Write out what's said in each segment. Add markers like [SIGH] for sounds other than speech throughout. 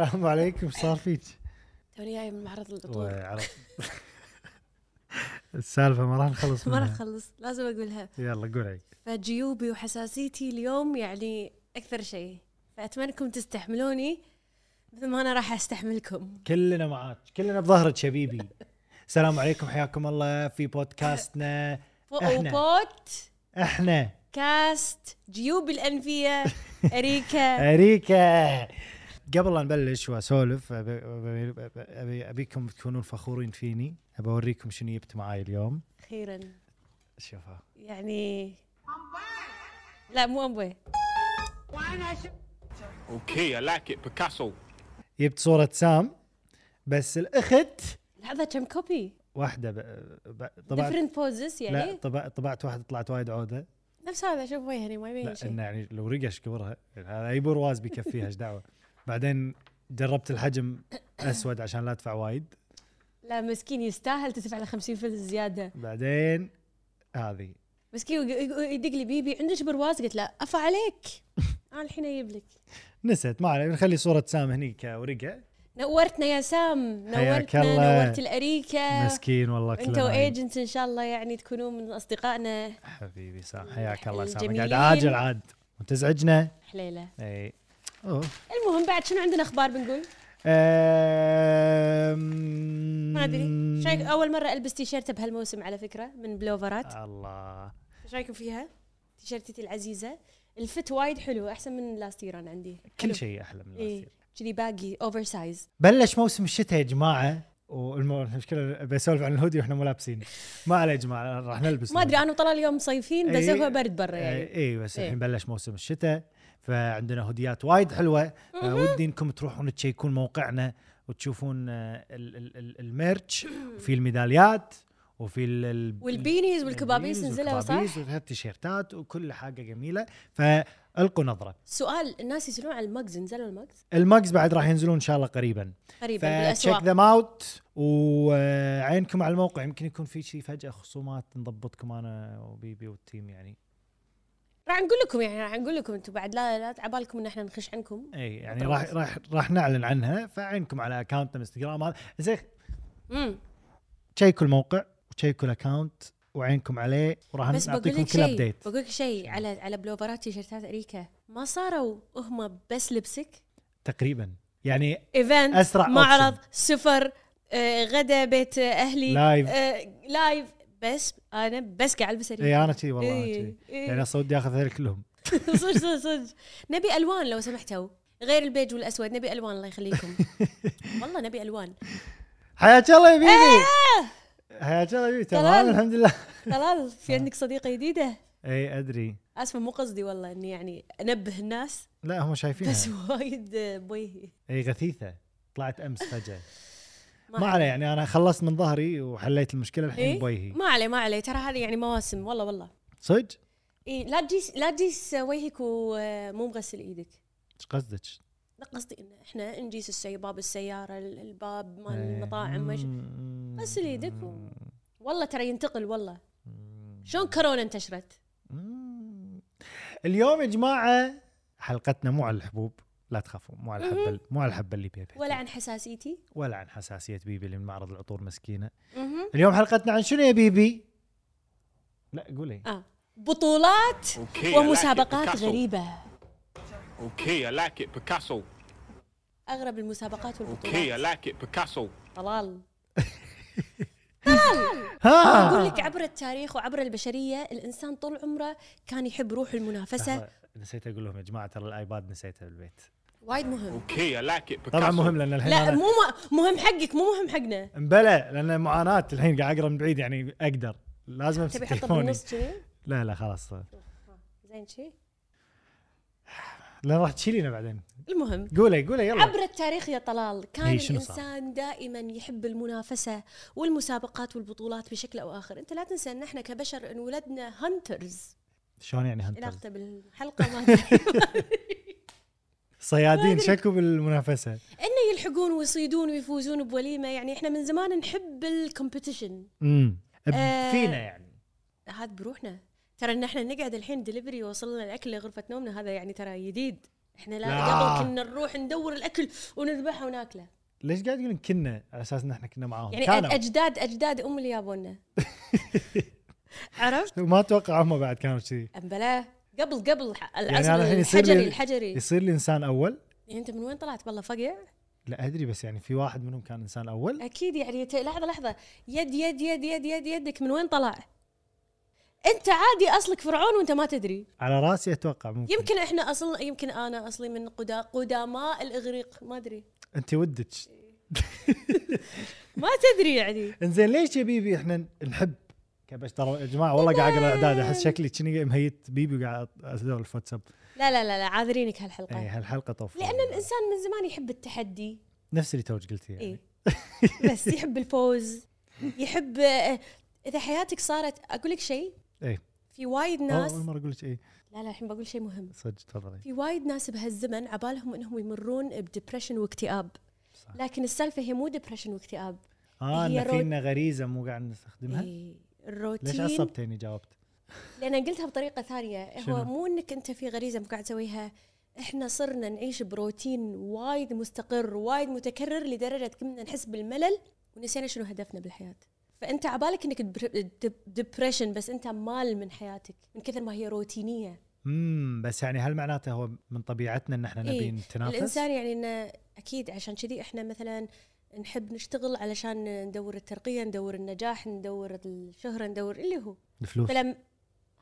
السلام عليكم صار فيك؟ توني جاي من معرض العطور السالفة ما راح نخلص ما راح منها. اخلص لازم أقولها. يلا قولي فجيوبي وحساسيتي اليوم يعني أكثر شيء. فاتمنى انكم تستحملوني مثل ما أنا راح أستحملكم. كلنا معاك كلنا بظهرك شبيبي. السلام عليكم حياكم الله في بودكاستنا. إحنا. وبوت إحنا. كاست جيوب الأنفية اريكا [LAUGHS] اريكا قبل لا نبلش وأسولف أبي, أبي, أبي, أبيكم تكونون فخورين فيني. ابى أوريكم شنو جبت معاي اليوم. أخيرا شوفها يعني لا مو امبوي Okay, I like it. Picasso. جبت صورة سام بس الأخت لحظه كم copy واحدة ب... ب... طبعت. different poses لا يعني؟ طبعت طبعت واحدة طلعت وايد عودة. نفس هذا شوف وجهني ما يبين لا شيء. إنه يعني لو رقش كبرها هذا أي برواز بيكفيها إيش دعوة؟ بعدين جربت الحجم أسود عشان لا أدفع وايد. لا مسكين يستاهل تدفع له 50 فلس زيادة. بعدين هذه. مسكين يدق لي بيبي عندك برواز قلت له أفا عليك. [LAUGHS] أنا الحين أجيب لك. نسيت ما عليك نخلي صورة سام هني كورقة. نورتنا يا سام. نورتنا. نورت الأريكة. مسكين والله انت. وايجنت إن شاء الله يعني تكونون من أصدقائنا. حبيبي سام حياك الله سام. قاعد عاجل عاد. وتزعجنا حليله اي أوه. المهم بعد شنو عندنا أخبار بنقول؟ أم... ما أدري. شايف أول مرة ألبس تيشيرت بهالموسم على فكرة من بلوفرات. الله. إيش رأيكم فيها؟ تيشيرتتي العزيزة. ال fit وايد حلو أحسن من last year أنا عندي. كل حلو. شيء أحلى من ال last كذي باقي oversize بلش موسم الشتاء يا جماعة والمشكلة بسولف عن الهودي وإحنا مو لابسين. ما عليه يا جماعة راح نلبس ما أدري أنا وطلال اليوم صيفين بس إيه. هو برد برا يعني. اي بس إيه. الحين بلش موسم الشتاء. فعندنا هوديات وايد حلوة. فودي انكم تروحون تشيكون موقعنا وتشوفون آه، ال- ال- ال- ال merch وفي الميداليات وفي ال- ال- وال beanies والكبابيس نزلوا والكبابيس صح؟ والتيشيرتات وكل حاجة جميلة. فألقوا نظرة. سؤال الناس يسالون على ال mugs نزلوا ال mugs؟ ال mugs بعد راح ينزلون إن شاء الله قريبا. قريبا بالأسواق. them out وعينكم على الموقع. يمكن يكون في شيء فجأة خصومات نضبطكم أنا وبيبي وال team يعني. راح نقول لكم يعني راح نقول لكم أنتم بعد لا لا تعبالكم ان إحنا نخش عنكم. إي يعني. راح راح راح نعلن عنها فعينكم على account نا انستغرام هذا. زين. امم تشيكوا الموقع وتشيكوا ال account وعينكم عليه وراح بس نعطيكم كل update بقول لك شيء على على بلوفرات تيشيرتات أريكا ما صاروا هم بس لبسك؟ تقريبا. يعني event أسرع معرض option. سفر آه غدا بيت آه أهلي live. آه live بس أنا بس قاعد ألبس اي أنا كذي والله إيه، كذي إيه. يعني أصلا ودي اخذ هذول كلهم. [LAUGHS] [LAUGHS] صدق صدق صدق. نبي ألوان لو سمحتوا. غير البيج والأسود نبي ألوان الله يخليكم. [LAUGHS] والله نبي ألوان. حياك الله يا بيبي. حياك الله يا بيبي. تمام. الحمد لله. طلال في عندك صديقة جديدة؟ اي أدري. اسفه مو قصدي والله إني يعني أنبه الناس. لا هم شايفينها. بس وايد آه، بويهي اي غثيثة. طلعت أمس فجأة. ما عليه يعني أنا خلصت من ظهري وحليت المشكلة الحين إيه؟ بوجهي. ما عليه ما عليه ترى هذه يعني مواسم والله والله. صدق؟ إيه لا تجيس لا تجيس وجهك ومو مغسل إيدك. إيش قصدك؟ لا قصدي إن إحنا نجيس السي باب السيارة ال- الباب مال المطاعم مش مم. غسل إيدك و... والله ترى ينتقل والله. شلون كورونا انتشرت. اليوم يا جماعة حلقتنا مو على الحبوب. لا تخافوا مو على الحبه مو على الحبه اللي بيبي ولا عن حساسيتي ولا عن حساسية بيبي اللي من معرض العطور مسكينة. اليوم حلقتنا عن شنو يا بيبي؟ لا قولي آه بطولات. ومسابقات. غريبة I like it. Picasso. أغرب المسابقات والبطولات like it. Picasso. طلال [LAUGHS] ها أقول لك عبر التاريخ وعبر البشرية الإنسان طول عمره كان يحب روح المنافسة نسيت أقول لهم يا جماعة ترى الآيباد نسيته بالبيت وايد مهم. it. Picasso. طبعا مهم لأن الحين لا أنا مو مهم حقك مو مهم حقنا. مبلى لأن معاناة الحين قاعد أقرأ من بعيد يعني أقدر. لازم امسك تليفوني. لا لا خلاص. زين شي؟ لا راح تشيلينا بعدين. المهم. قولي قولي يلا. عبر التاريخ يا طلال كان إيه،؟ الإنسان دائما يحب المنافسة والمسابقات والبطولات بشكل أو آخر. أنت لا تنسى أن إحنا كبشر انولدنا hunters شلون يعني hunters؟ علاقته بالحلقة ما. [LAUGHS] صيادين شكوا بالمنافسه إنه يلحقون ويصيدون ويفوزون بوليمة يعني إحنا من زمان نحب ال competition امم آه. فينا يعني. هذا بروحنا. ترى إن إحنا نقعد الحين دليفري وصلنا الأكل لغرفة نومنا هذا يعني ترى جديد إحنا لا, لا. قبل كنا نروح ندور الأكل ونذبحه وناكله. ليش قاعد تقولين كنا؟ على أساس إن إحنا كنا معاهم. يعني كانوا. أجداد أجداد أم اللي يابونا. [LAUGHS] عرفت؟ ما أتوقع هم بعد كانوا كذي امبلا قبل قبل ح- يعني الحجري الحجري. يصير لي إنسان أول؟ يعني أنت من وين طلعت؟ والله فقع؟ لا أدري بس يعني في واحد منهم كان إنسان أول. أكيد يعني لحظة لحظة. يد يد يد يد يد يدك من وين طلع؟ أنت عادي أصلك فرعون وأنت ما تدري. على رأسي أتوقع ممكن. يمكن إحنا أصل يمكن أنا أصلي من قدا قدماء الإغريق. ما أدري. أنت ودك. [LAUGHS] ما تدري يعني. إنزين ليش يا بيبي إحنا نحب كبش ترى يا جماعة والله قاعد أقرأ الاعداد أحس شكلي كني مهيت بيبي وقاعد اسولف في واتساب لا لا لا لا عاذرينك هالحلقة. اي هالحلقة طوف لأن الإنسان من زمان يحب التحدي. نفس اللي توج قلتيه يعني. اي بس يحب الفوز. يحب إذا حياتك صارت أقول لك شيء؟ إيه. في وايد ناس اول مرة أقول لك إيه. لا لا الحين بقول شيء مهم. صدق تفضلي. في وايد ناس بهالزمن عبالهم إنهم يمرون ب depression واكتئاب. صح. لكن السالفة هي مو depression واكتئاب. آه إن فينا غريزة مو قاعد نستخدمها. إيه. ليش الروتين عصبتيني جاوبت؟ لأن قلتها بطريقة ثانية. شنو؟ هو مو إنك أنت في غريزة قاعد تسويها. إحنا صرنا نعيش بروتين وايد مستقر وايد متكرر لدرجة كنا نحس بالملل ونسينا شنو هدفنا بالحياة. فأنت عبالك إنك depression بس أنت مال من حياتك من كثر ما هي روتينية. امم بس يعني هل معناته هو من طبيعتنا إن إحنا نبي إيه، نتنافس؟ الإنسان يعني إنه أكيد عشان كذي إحنا مثلا نحب نشتغل علشان ندور الترقية ندور النجاح ندور الشهرة ندور اللي هو. الفلوس. فلم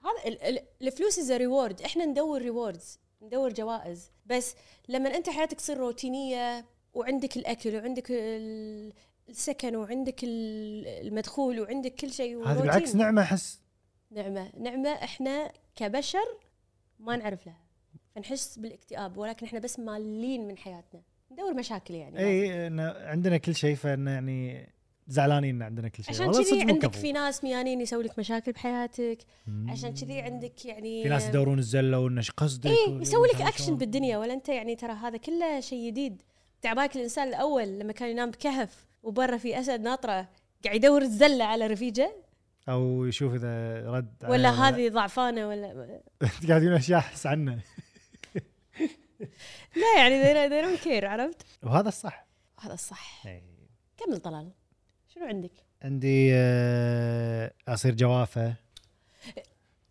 هذا ال- ال- الفلوس as reward إحنا ندور rewards ندور جوائز. بس لما أنت حياتك تصير روتينية وعندك الأكل وعندك ال- السكن وعندك ال- المدخول وعندك كل شيء هذا بالعكس. نعمة أحس. نعمة. نعمة إحنا كبشر ما نعرف لها. فنحس بالاكتئاب ولكن إحنا بس مالين من حياتنا. ندور مشاكل يعني اي إن عندنا كل شيء فإن يعني زعلانين إن عندنا كل شيء عشان كذي عندك كفو. في ناس ميانين يسوي لك مشاكل بحياتك مم. عشان كذي عندك يعني في ناس يدورون الزلة وانه قصدك إيه و- يسوي لك اكشن. بالدنيا ولا أنت يعني ترى هذا كله شيء جديد تعباك الإنسان الأول لما كان ينام بكهف وبرا في أسد ناطرة قاعد يدور الزلة على رفيجة أو يشوف إذا رد ولا لا. هذه ضعفانة ولا انت [LAUGHS] قاعد تقول أشياء أحس عنه لا يعني they they don't care عرفت؟ وهذا الصح. هذا الصح. إيه. كمل طلال. شنو عندك؟ عندي آه، أصير جوافة.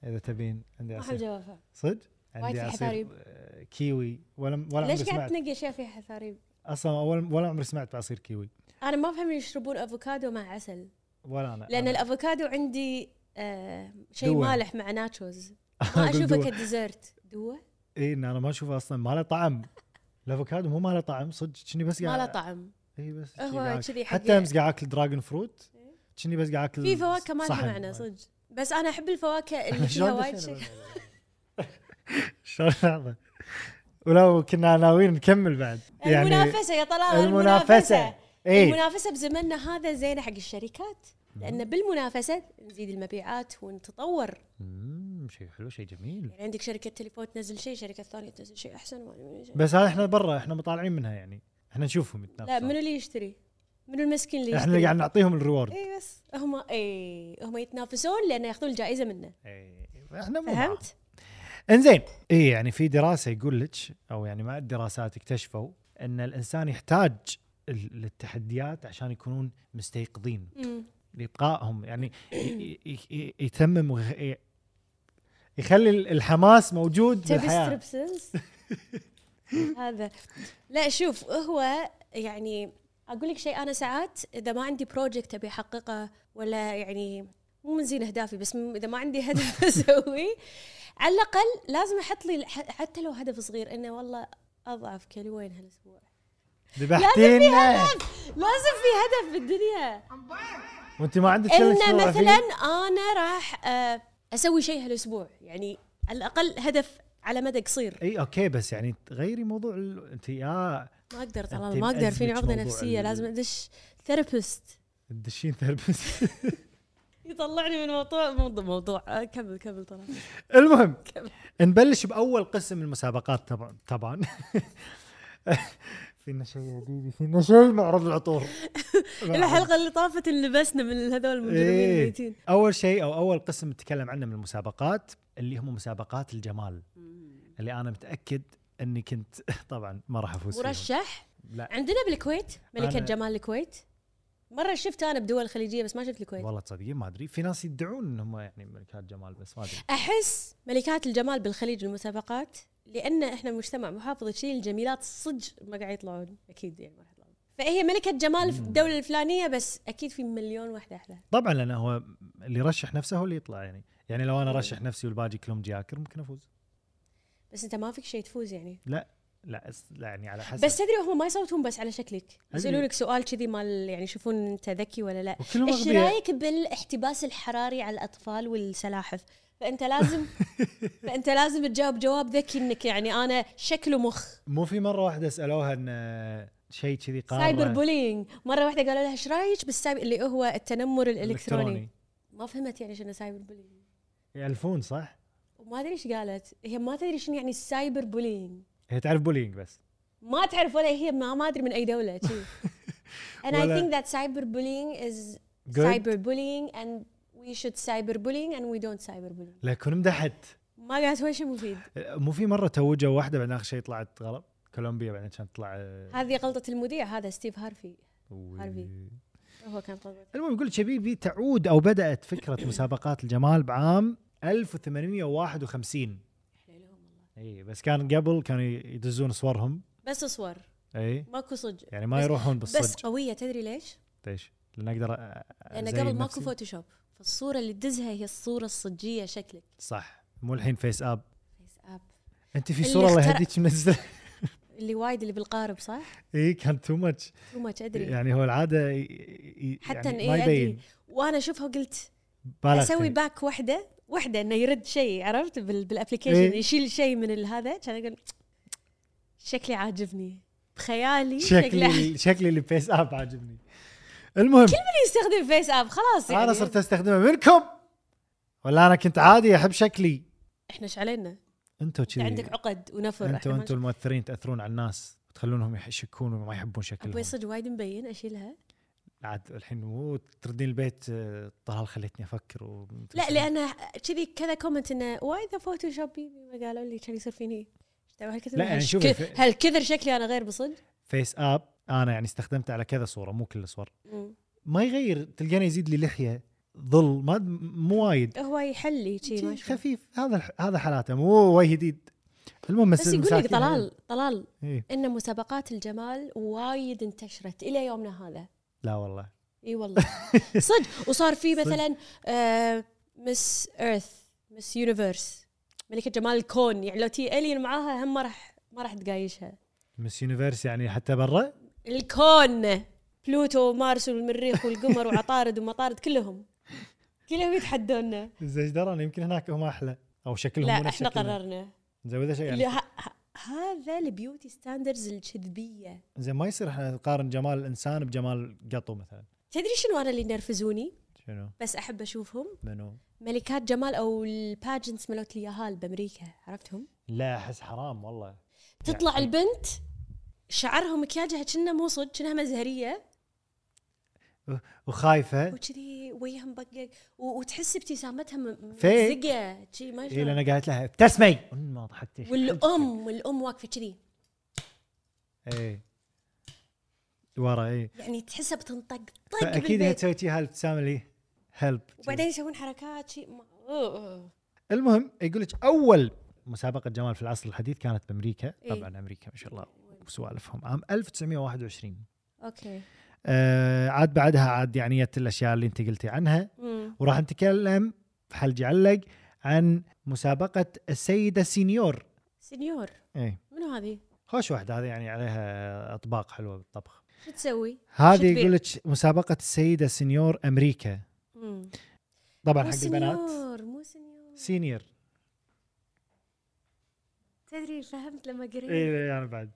إذا تبين عندي أصير. جوافة. صدق؟ عندي حثاريب. آه، كيوي. ولا ولا عمري ليش قاعد تنقي أشياء فيها حثاريب؟ أصلا ولا ولا عمري سمعت بعصير كيوي. أنا ما أفهم يشربون أفوكادو مع عسل. ولا أنا لأن أنا- الأفوكادو عندي آه شيء. مالح مع nachos [LAUGHS] ما أشوفه. ك dessert. دوا اي إن أنا ما أشوفه أصلا. ما له طعم. الأفوكادو مو ما له طعم صدق. كني بس ما قاعد له طعم. إي بس هو كذي حتى أمس قاعد أكل dragon fruit كني بس قاعد أكل في فواكه ما لها. معنى صدق. بس أنا أحب الفواكه اللي [LAUGHS] فيها وايد شيء. [LAUGHS] شلون لحظة. ولو كنا ناويين نكمل بعد. المنافسة يا طلال المنافسة. إي. المنافسة بزمننا هذا زينة حق الشركات. لأن بالمنافسه نزيد المبيعات ونتطور مم، شيء حلو شيء جميل يعني عندك شركة تليفون تنزل شيء شركة ثانية تنزل شيء أحسن شيء. بس هذا إحنا برا إحنا مطالعين منها يعني إحنا نشوفهم لا يتنافسون منو اللي يشتري؟ منو المسكين اللي إحنا؟ اللي قاعد نعطيهم ال reward اي بس هم اي هم يتنافسون لأن ياخذون الجائزه منه إي، إحنا مو فهمت؟ إنزين اي يعني في دراسة يقول لك أو يعني مع الدراسات اكتشفوا إن الإنسان يحتاج التحديات عشان يكونون مستيقظين مم. لابقائهم يعني يتمم يخلي ال- الحماس موجود تبي بالحياة. ستريبسز [LAUGHS] هذا. لا شوف هو يعني أقول لك شيء أنا ساعات إذا ما عندي بروجكت أبي أحققه ولا يعني مو من زين أهدافي بس إذا ما عندي [LAUGHS] هدف أسويه على الأقل لازم أحط لي ح- حتى لو هدف صغير إنه والله أضعف كيلوين هالأسبوع؟ ذبحتينا. لازم في هدف! بالدنيا! وانت ما عندك فيه؟ مثلا أنا راح آه، أسوي شيء هالأسبوع يعني على الأقل هدف على مدى قصير. إي okay بس يعني تغيري موضوع ال... أنت يا ما أقدر طلال ما أقدر فيني عقده نفسية ال- لازم أدش therapist تدشين therapist [LAUGHS] يطلعني من موضوع موضوع موضوع آه، كمل كمل طلال المهم كمل. نبلش بأول قسم من المسابقات طبعا طبعا. [LAUGHS] فينا شيء يا حبيبي فينا شيء معرض العطور. [LAUGHS] الحلقة اللي طافت اللي لبسنا من هذول المجرمين إيه. الميتين. أول شيء أو أول قسم نتكلم عنه من المسابقات اللي هم مسابقات الجمال. اللي أنا متأكد إني كنت [LAUGHS] طبعا ما راح أفوز مرشح؟ لا. عندنا بالكويت؟ ملكة جمال الكويت؟ مرة شفت أنا بدول الخليجيه بس ما شفت الكويت. والله تصدقين ما أدري. في ناس يدعون انهم يعني ملكات جمال بس ما أدري. أحس ملكات الجمال بالخليج المسابقات لأن إحنا مجتمع محافظ شيء الجميلات صج ما قاعد يطلعون أكيد يعني ما راح يطلعون. فهي ملكة جمال في الدولة الفلانية بس أكيد في مليون واحدة أحلى. طبعا لأنه هو اللي يرشح نفسه هو اللي يطلع يعني. يعني لو أنا رشح نفسي والباقي كلهم جياكر ممكن أفوز. بس أنت ما فيك شيء تفوز يعني؟ لا. لا لا يعني على حسب. بس تدري هم ما يصوتون بس على شكلك. أدري. يسالونك سؤال كذي مال يعني يشوفون أنت ذكي ولا لا. إيش رأيك بالاحتباس الحراري على الأطفال والسلاحف؟ فأنت لازم [LAUGHS] فأنت لازم تجاوب جواب ذكي إنك يعني أنا شكل ومخ مو في مرة واحدة سألوها إن شيء كذي قاره سايبر bullying مرة واحدة قالوا لها إيش رأيك بالسايبر اللي هو التنمر الإلكتروني. ما فهمت يعني شنو cyberbullying يألفون صح؟ وما أدري إيش قالت. هي ما تدري شنو يعني ال cyberbullying هي تعرف بولينج بس. ما تعرف ولا هي ما, ما أدري من أي دولة شي. [LAUGHS] and I think that cyberbullying is Good. cyberbullying and we should cyberbullying and we don't cyberbullying لا كون مدحت ما قالت ولا شيء مفيد مو في مرة توجوا واحدة بعدين آخر شيء طلعت غلط؟ كولومبيا بعدين كانت تطلع آه، هذه غلطة المذيع هذا ستيف هارفي. هارفي. هو كان غلطه المهم يقول شبيبي تعود أو بدأت فكرة مسابقات الجمال بعام 1851 اي بس كان قبل كانوا يدزون صورهم. بس صور. اي ماكو صج يعني ما بس- يروحون بس بالصج قوية تدري ليش؟ ليش؟ لأن أقدر لأن قبل ماكو. فوتوشوب فالصورة اللي تدزها هي الصورة الصجية شكلك. صح. مو الحين FaceApp FaceApp أنت في صورة الله يهديك منزلة؟ [LAUGHS] اللي وايد اللي بالقارب صح؟ اي كان too much too much أدري. يعني هو العادة ي- ي- حتى يعني إن ما إيه يبين. وأنا أشوفها قلت أسوي. back وحدة. وحده إنه يرد شيء عرفت؟ بال- بال application إيه. يشيل شيء من هذا كان أقول شكلي عاجبني. بخيالي شكلي شكلي [LAUGHS] اللي FaceApp عاجبني. المهم. يستخدم FaceApp خلاص يعني. أنا صرت أستخدمه منكم. ولا أنا كنت عادي أحب شكلي. إحنا إيش علينا؟ أنتوا انت كذي. عندك عقد ونفر أنتوا ما أنتوا المؤثرين تأثرون على الناس وتخلونهم يشكون وما يحبون أبوي شكلهم صدق وايد مبين أشيلها. عاد الحين مو تردين البيت آه، طلال خليتني أفكر و... لا لأن كذي كذا comment إنه وايد the Photoshop ما قالوا لي كان يصير فيني. لا، يعني شوفي ك- في- هالكثر شكلي أنا غير بصدق؟ FaceApp أنا يعني استخدمته على كذا صورة مو كل الصور. ما يغير تلقاني يزيد لي لحية ظل ما مو وايد. هو يحلي شي ما شي شاء الله. خفيف هذا هذا حالاته مو وايد جديد. المهم بس يقول لك طلال طلال إيه. إن مسابقات الجمال وايد انتشرت إلى يومنا هذا. لا والله. إي والله. [LAUGHS] صدق. وصار في. مثلا آه Miss Earth Miss Universe ملكة جمال الكون يعني لو تي الين معاها هم ما راح ما راح تقايشها. Miss Universe يعني حتى برا؟ الكون. بلوتو ومارس والمريخ والقمر وعطارد ومطارد كلهم. كلهم يتحدونا زين دراني يمكن هناك هم أحلى. أو شكلهم لا إحنا شكلنا. قررنا. زين شيء يعني هذا ال beauty standards الكذبيه زين ما يصير إحنا نقارن جمال الإنسان بجمال قطو مثلا. تدري شنو أنا اللي ينرفزوني؟ شنو؟ بس أحب أشوفهم. منو؟ ملكات جمال أو ال pageants ملوت اليهال بأمريكا عرفتهم؟ لا أحس حرام والله. تطلع يعني- البنت شعرها مكياجها كأنها مو صدق كأنها مزهرية. وخايفة. وكذي وجهها مبقق وتحس ابتسامتها. مزقة شي ما اي لأن قالت لها ابتسمي! ما ضحكت والأم والأم واقفة كذي. اي ورا اي يعني تحسها بتنطق طق فأكيد هي. تسوي هالابتسامه اللي هيلب وبعدين يسوون حركات شي ما-. المهم يقول لك أول مسابقة جمال في العصر الحديث كانت بأمريكا. إيه. طبعا أمريكا ما شاء الله وسوالفهم عام 1921 okay. آه عاد بعدها عاد يعني الأشياء اللي أنت قلتي عنها. مم. وراح نتكلم في حلقة علق عن مسابقة السيدة senior. senior إيه. منو هذه؟ خوش واحدة هذه يعني عليها أطباق حلوة بالطبخ. شو تسوي؟ هذه؟ يقول لك مسابقة السيدة senior أمريكا. مم. طبعا حق البنات. senior مو senior senior. تدري فهمت لما قريت. اي أنا بعد.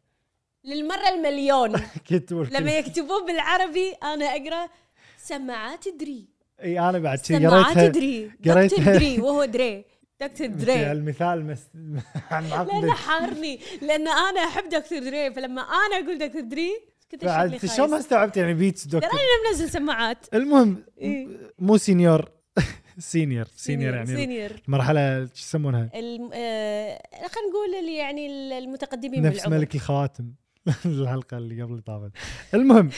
للمرة المليون. [LAUGHS] لما كلمة. يكتبون بالعربي أنا أقرأ سماعات دري. إي أنا بعد شي سماعات قريتها دري. قريتها. دري وهو دري. دكتور [LAUGHS] دري. المثال مس... [LAUGHS] معقد حارني. لأن أنا أحب دكتور دري. فلما أنا أقول دكتور دري كنت بعد شلون ما استوعبت يعني Beats دكتور؟ أنا منزل سماعات. المهم إيه. مو senior. senior. senior يعني سينيور. المرحلة شو يسمونها؟ الم... آه... خلينا نقول اللي يعني المتقدمين نفس بالعمر. ملك الخواتم. [LAUGHS] الحلقة اللي قبل طافت. المهم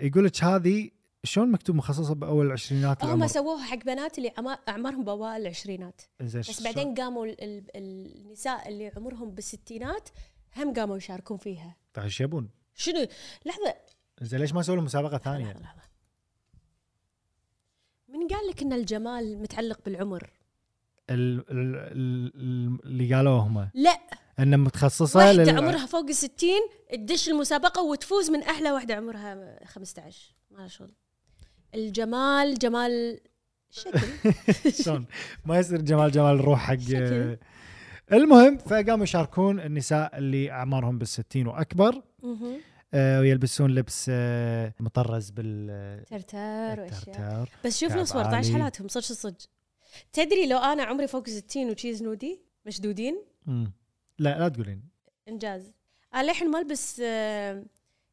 يقول لك هذه شلون مكتوب مخصصة بأول العشرينات هم سووها حق بنات اللي عما- أعمارهم بأوائل العشرينات. بس بعدين قاموا ال... ال... النساء اللي عمرهم بالستينات هم قاموا يشاركون فيها. طيب إيش يبون؟ شنو؟ لحظة. زين ليش ما سووا لهم مسابقة ثانية؟ لحظة، لحظة. من قال لك إن الجمال متعلق بالعمر؟ ال- ال- ال- اللي قالوه هم؟ لا. انه متخصصة واحدة لل- عمرها فوق الستين تدش المسابقة وتفوز من أحلى واحدة عمرها 15 ما شغل الجمال جمال شكل [LAUGHS] شلون ما يصير جمال جمال الروح حق شكل. المهم فقاموا يشاركون النساء اللي أعمارهم بالستين وأكبر مهم. آه، ويلبسون لبس آه، مطرز بال ترتار وأشياء بس شوف 14 عالي. حالاتهم صدق صدق تدري لو أنا عمري فوق 60 وتشيز نودي مشدودين مم. لا لا تقولين. إنجاز. أنا للحين ما ألبس آه،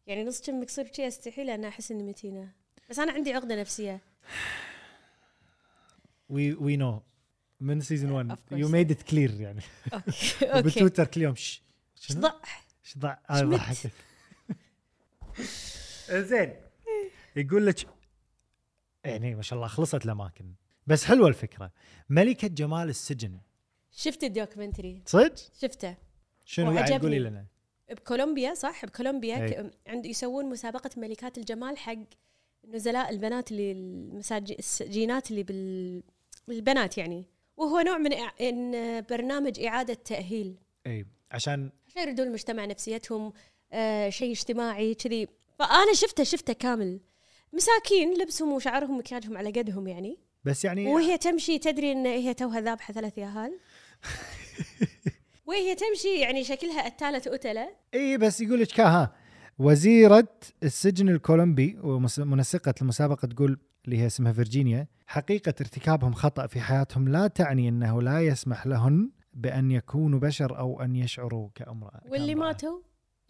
يعني نص كم مكسور شي أستحي لأن أحس إني متينة. بس أنا عندي عقدة نفسية. we we know من season 1 Of course. you made it clear يعني. okay okay [LAUGHS] وبالتويتر كل يوم شش شنو؟ ضع إيش ضع أنا. ضحكت. [LAUGHS] زين. يقول لك يعني ما شاء الله خلصت الأماكن. بس حلوة الفكرة. ملكة جمال السجن. شفت ال documentary؟ صدق؟ شفته. شنو؟ يعني وعجبني. قولي لنا. بكولومبيا صح؟ بكولومبيا. ك- عند يسوون مسابقة ملكات الجمال حق نزلاء البنات اللي المساج السجينات اللي بال البنات يعني. وهو نوع من إع- إن برنامج إعادة تأهيل. إي عشان عشان يردون المجتمع نفسيتهم آه شيء اجتماعي كذي. فأنا شفته شفته كامل. مساكين لبسهم وشعرهم ومكياجهم على قدهم يعني. بس يعني وهي تمشي تدري إن هي توها ذابحة ثلاث ياهال. [LAUGHS] وهي تمشي يعني شكلها أتالة أتلة إي بس يقول لك ها وزيرة السجن الكولومبي ومنسقة المسابقة تقول اللي هي اسمها فيرجينيا حقيقة ارتكابهم خطأ في حياتهم لا تعني أنه لا يسمح لهن بأن يكونوا بشر أو أن يشعروا كأمرأة واللي كامرأة. ماتوا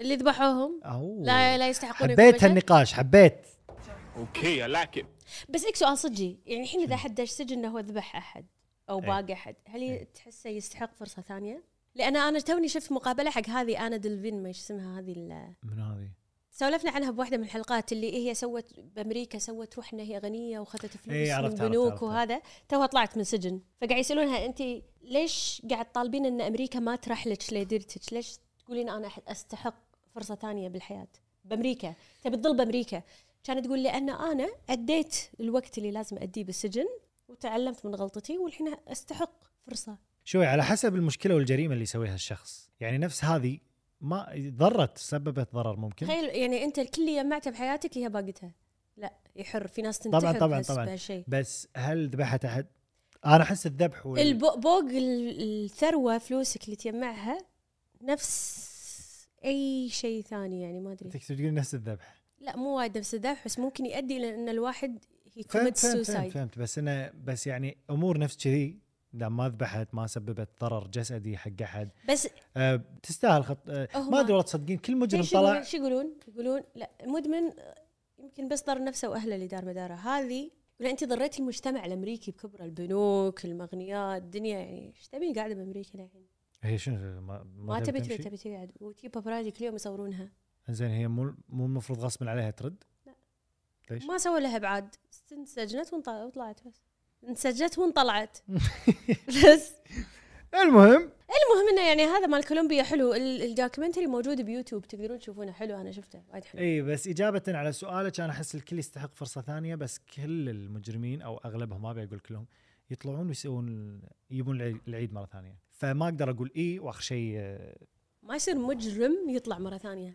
اللي ذبحوهم. لا لا يستحقون حبيت بشر. هالنقاش حبيت like it. بس لك سؤال صجي يعني الحين إذا حد دش سجن إنه هو ذبح أحد أو إيه. باقي أحد هل إيه. تحسه يستحق فرصة ثانية؟ لأن أنا توني شفت مقابلة حق هذه أنا دلفين ما اسمها هذه ال- من هذه سولفنا عنها بواحدة من الحلقات اللي هي سوت بأمريكا سوت روح انها هي غنية وأخذت فلوس إيه، من بنوك. وهذا توها طلعت من سجن فقاعد يسألونها انت ليش قاعد تطالبين إن أمريكا ما ترح لك لديرتك ليش تقولين أنا أستحق فرصة ثانية بالحياة بأمريكا تبي تظل بأمريكا كانت تقول لأن أنا اديت الوقت اللي لازم أديه بالسجن وتعلمت من غلطتي والحين استحق فرصة. شوي على حسب المشكلة والجريمة اللي يسويها الشخص. يعني نفس هذه ما ضرت سببت ضرر ممكن. تخيل يعني أنت الكل اللي جمعته بحياتك هي باقتها لا يحر في ناس تنتحر طبعا طبعا بس طبعا. بهالشيء بس هل ذبحت أحد؟ أنا أحس الذبح وال... البوق الثروة فلوسك اللي تجمعها نفس أي شيء ثاني يعني ما أدري. تقصد تقول نفس الذبح. لا مو وايد نفس الذبح بس ممكن يؤدي إلى إن الواحد فهمت يكوميت فهمت فهمت, فهمت. بس أنا بس يعني أمور نفس كذي اذا ما ذبحت ما سببت ضرر جسدي حق أحد. بس أه تستاهل خط أه ما أدري والله تصدقين كل مجرم طلع إيش يقولون؟ يقولون لا مدمن آه، يمكن بس ضر نفسه وأهله اللي دار مداره. هذه ولا أنت ضريتي المجتمع الأمريكي بكبره البنوك المغنيات الدنيا يعني إيش تبين قاعدة بأمريكا الحين؟ هي شنو ما, ما تبي؟ تبي تبي تقعد. وتجي بابراجي كل يوم يصورونها. زين هي مو مو المفروض غصبا عليها ترد؟ ليش؟ ما سووا لها ابعاد. انسجنت وطلعت بس. انسجت وانطلعت. [LAUGHS] بس. المهم. المهم إنه يعني هذا مال كولومبيا حلو. ال- documentary موجود بيوتيوب تقدرون تشوفونه حلو. أنا شفته وايد حلو. إي بس إجابة على سؤالك أنا أحس الكل يستحق فرصة ثانية بس كل المجرمين أو أغلبهم ما أبي أقول كلهم يطلعون ويسوون يجيبون العي- العيد مرة ثانية. فما أقدر أقول إي وآخر شيء آه، ما يصير مجرم يطلع مرة ثانية.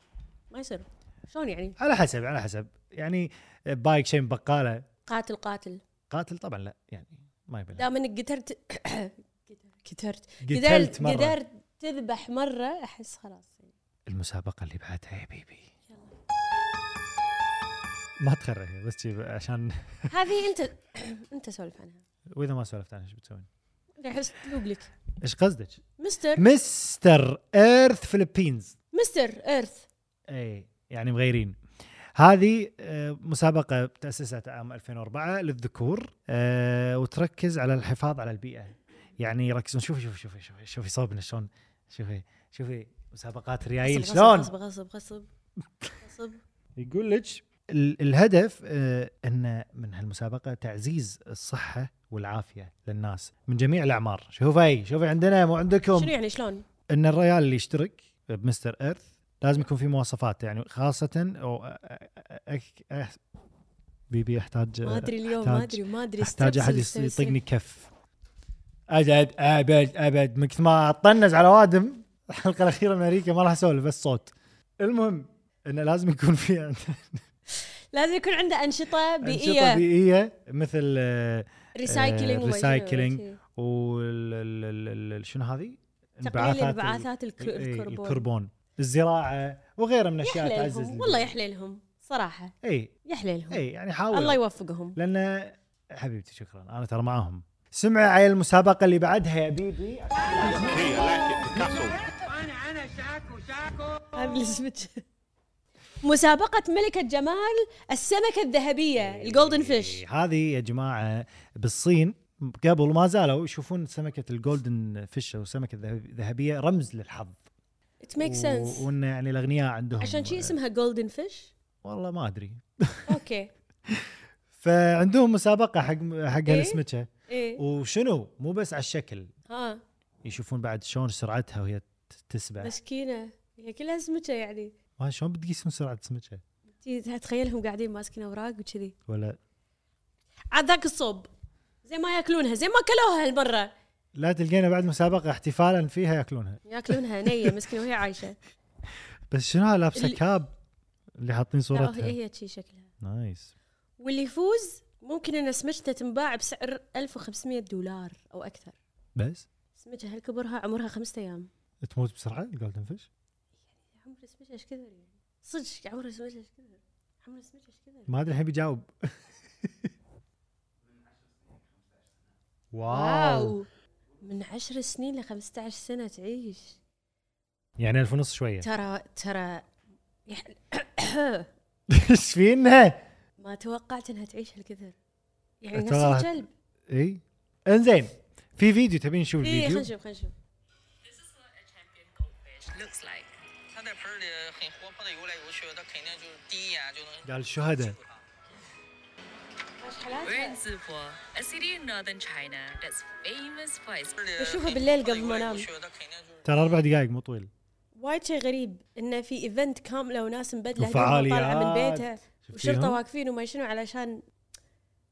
ما يصير. شلون يعني؟ على حسب على حسب. يعني بايك شيء من بقالة؟ قاتل قاتل. قاتل طبعا لا يعني ما يبي له. دام إنك قدرت [COUGHS] قدرت قتلت مرة. قدرت تذبح مرة أحس خلاص. المسابقة اللي بعدها يا بيبي. ما تخرج بس عشان [LAUGHS] هذه انت [COUGHS] أنت سولف عنها. وإذا ما سولفت عنها إيش بتسوين؟ أحس تلوق لك. إيش قصدك؟ مستر. مستر إيرث فيلبينز مستر إيرث. اي يعني مغيرين. هذه آه، مسابقة تأسست عام 2004 للذكور آه، وتركز على الحفاظ على البيئة. يعني يركزون شوفي شوفي شوفي شوفي شوفي صوبنا شلون شوفي شوفي مسابقات ريايل شلون؟ غصب غصب غصب غصب. يقول لك ال- الهدف آه، أن من هالمسابقة تعزيز الصحة والعافية للناس من جميع الأعمار. شوفي شوفي عندنا مو عندكم؟ شنو يعني شلون؟ أن الريال اللي يشترك ب Mister Earth لازم يكون في مواصفات يعني خاصه أو baby احتاج ما أدري اليوم ما أدري ما أدري احتاج أحد. يطقني كف ابد أبد أبد من كثر ما أطنز على وادم الحلقة الأخيرة من أمريكا ما راح أسولف بس صوت المهم إنه لازم يكون في [LAUGHS] لازم يكون عنده أنشطة أنشطة بيئية بيئيه مثل recycling recycling. شنو، شي. وال ال- ال- ال- شنو هذه؟ تقليل انبعاثات إيه، الكربون الكربون الزراعة وغيرها من الاشياء تعزز والله يحلى لهم صراحة. إي. يحلى لهم إي يعني حاول. الله يوفقهم. لأن حبيبتي شكرا أنا ترى معاهم. سمع على المسابقة اللي بعدها يا baby. it. Picasso. هذا السمك مسابقة ملكة جمال السمكة الذهبية ال golden fish هذه يا جماعة بالصين. قبل ما زالوا يشوفون سمكة ال golden fish أو سمكه الذهب- الذهبية رمز للحظ. it make sense وإن يعني الأغنياء عندهم عشان شي اسمها golden fish والله ما أدري. Okay. [LAUGHS] فعندهم مسابقة حق حق إيه؟ هالسمكه إيه. وشنو؟ مو بس على الشكل. ها. يشوفون بعد شلون سرعتها وهي تسبح. مسكينة. هي كلها سمكة يعني. ما شلون بتقيسون سرعة السمكه تي- تخيلهم قاعدين ماسكين أوراق وكذي. ولا؟ عاد ذاك الصوب. زي ما يأكلونها زي ما أكلوها هالمرة. لا تلقينا بعد مسابقة احتفالا فيها ياكلونها. ياكلونها نية [LAUGHS] مسكينة وهي عايشة. بس شنو لابسة اللي- cap اللي حاطين صورتها؟ هي شي شكلها. nice. واللي يفوز ممكن إن سمكته تنباع بسعر 1500 دولار أو أكثر. بس؟ سمكه هالكبرها عمرها خمسة أيام؟ تموت بسرعة؟ ال golden fish؟ عمر السمكه إيش كثر يعني؟ صدق عمر السمكه إيش كثر؟ عمر السمكه إيش كثر؟ ما أدري الحين بيجاوب. Wow. Wow. من عشر سنين ل 15 سنه تعيش يعني ألف ونص شويه ترى ترى يح... [COUGHS] ايش فينا؟ ما توقعت انها تعيش هالكثر يعني نفس أتوقع- الكلب اي انزين في فيديو تبين نشوف اي خلينا الفيديو نشوف خلينا نشوف This is what a champion goldfish looks like. 它在盆儿里很活泼的游来游去，它肯定就是第一眼就能 قال الشهداء 记 بشوفه بالليل قبل ما انام ترى أربع دقائق مو طويل. وايد شيء غريب إنه في event كاملة وناس مبدلة هدومها طالعة من بيتها. وشرطة واقفين وما شنو علشان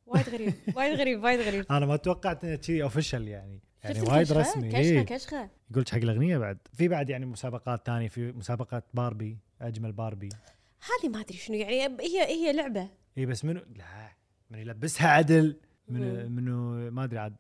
وايد غريب. [LAUGHS] وايد غريب وايد غريب. أنا ما توقعت إنه شيء official يعني. يعني وايد رسمي. كشخة إيه. كشخة. قلت حق الأغنية بعد. في بعد يعني مسابقات ثانية في مسابقه باربي أجمل باربي. هذه ما أدري شنو يعني هي هي لعبة. اي بس منو؟ لا. من يلبسها عدل مم. منو ما أدري عاد